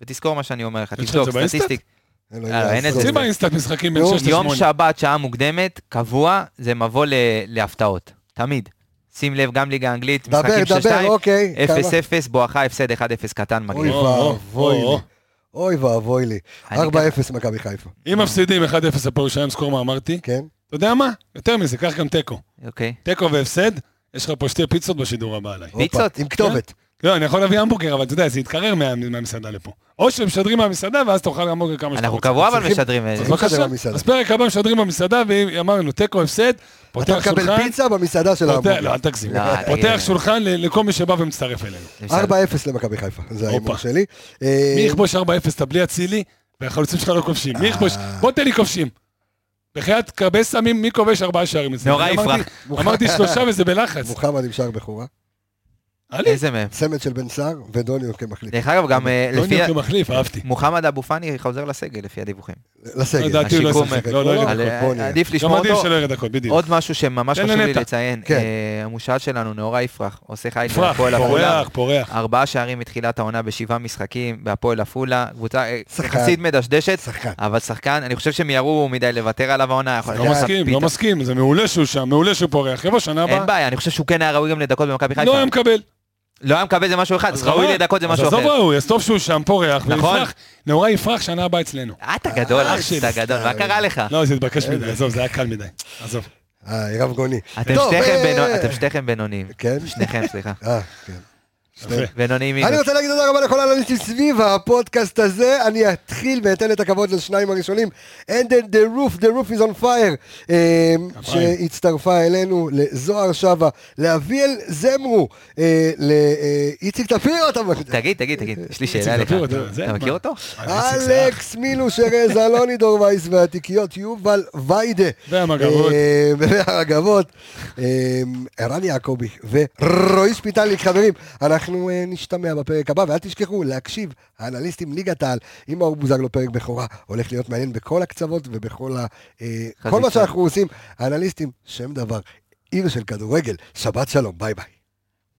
ותזכור מה שאני אומר לך, תבדוק, זה? סטטיסטיק. אה, אין. את זה. תוציא באינסטנט משחקים בין נו, 6 יום ל-8. שבת, שעה מוקדמת, קבוע, זה מבוא להפתעות. תמיד. שים לב, גם ליגה אנגלית, משחקים של דבר, 2, אוקיי. כמה? 0-0, בואכה הפסד 1-0 קטן אוי מגניב. או, או, ואבוי. אוי ואבוי לי. אני 4-0 מכבי חיפה. אם מפסידים 1-0 הפועל ירושלים, סקור מה אמרתי, כן? אתה יודע מה? יותר מזה, קח גם תיקו. אוקיי. תיקו והפסד, יש לך פה שתי פיצות בשידור הבא עליי. פיצות? עם כתובת. לא, אני יכול להביא המבורגר, אבל אתה יודע, זה יתקרר מה- מהמסעדה לפה. או שמשדרים מהמסעדה, ואז תאכל המבורגר כמה שאתה אנחנו רוצה. קבוע אבל משדרים. אה, אז פרק הבא משדרים במסעדה, ואמרנו, תיקו הפסד, אתה פותח מקבל שולחן, פיצה במסעדה של ההמבורגר. לא, אל תגזים, לא. פותח שולחן לכל מי שבא ומצטרף אלינו. בסדר. 4-0 למכבי חיפה, זה ההימור. שלי. אה, מי יכבוש 4-0, אתה בלי אצילי, והחלוצים שלך לא כובשים. מי יכבוש? אה. בוא תן לי כובשים. בחייאת קרבי סמים, מי כובש ארבעה שערים אצלנו? נורא יפרח. אמרתי שלושה וזה בלחץ. מוחמד עם שער בכורה. עלי, איזה מהם? צמד של בן סער ודוניו כמחליף. דרך אגב, גם אה, לא לפי... נהיה כמחליף, אהבתי. מוחמד אבו פאני חוזר לסגל לפי הדיווחים. לסגל. לדעתי הוא לא ישחק, לא, לא לא, ירד על- דקות. בוא נהיה. עדיף גם לשמור עדיף אותו. שלא ירד דקות, בדיוק. עוד משהו שממש חשוב לי. לציין, כן. אה, המושל שלנו, נאורה יפרח, עושה פרח, בהפועל עפולה. פורח, פורח. ארבעה שערים מתחילת העונה בשבעה משחקים בהפועל עפולה, קבוצה אה. יחסית מדשדשת, שחקן. אבל שחקן, אני חושב שהם ירו מדי לוותר עליו העונה. לא מסכים, לא מסכים, זה מעולה שהוא שם, מעולה שהוא פורח. יבוא שנה הבאה, אין בעיה, אני חושב שהוא כן היה ראוי גם לדקות במכבי לא חיפה. היה מקבל. לא היה מקבל זה משהו אחד, אז ראוי. לדקות זה אז משהו עזוב אחר. ראוי, אז טוב שהוא שם פורח, נכון. ויפרח, נאורה יפרח שנה הבאה אצלנו. אה, אתה גדול, שלי. אתה גדול, מה קרה לך? לא, זה התבקש מדי, עזוב, זה היה קל מדי. עזוב. אה, רב גוני. אה, אתם שתיכם בינוניים. כן? שניכם, סליחה. אה, כן. בינוניים אני. רוצה להגיד תודה רבה לכל האנליסטים סביב הפודקאסט הזה. אני אתחיל ואתן את הכבוד לשניים הראשונים. אנדל the roof, the roof is on fire, אה, שהצטרפה אלינו, לזוהר שווה, לאביאל זמרו, אה, לאיציק תפיר, אתה תגיד, תגיד, תגיד, יש לי שאלה לך. אתה- מכיר? אותו? אלכס מילוש ארז, אלוני דור וייס והתיקיות יובל ויידה. והמגבות. אה, והמגבות. ערן יעקבי ורועי שפיטליק, חברים, אנחנו אה, נשתמע בפרק הבא, ואל תשכחו להקשיב, האנליסטים ליגת העל, עם מאור בוזגלו פרק בכורה, הולך להיות מעניין בכל הקצוות ובכל ה... אה, כל מה. שאנחנו עושים, האנליסטים, שם דבר, עיר של כדורגל, שבת שלום, ביי ביי.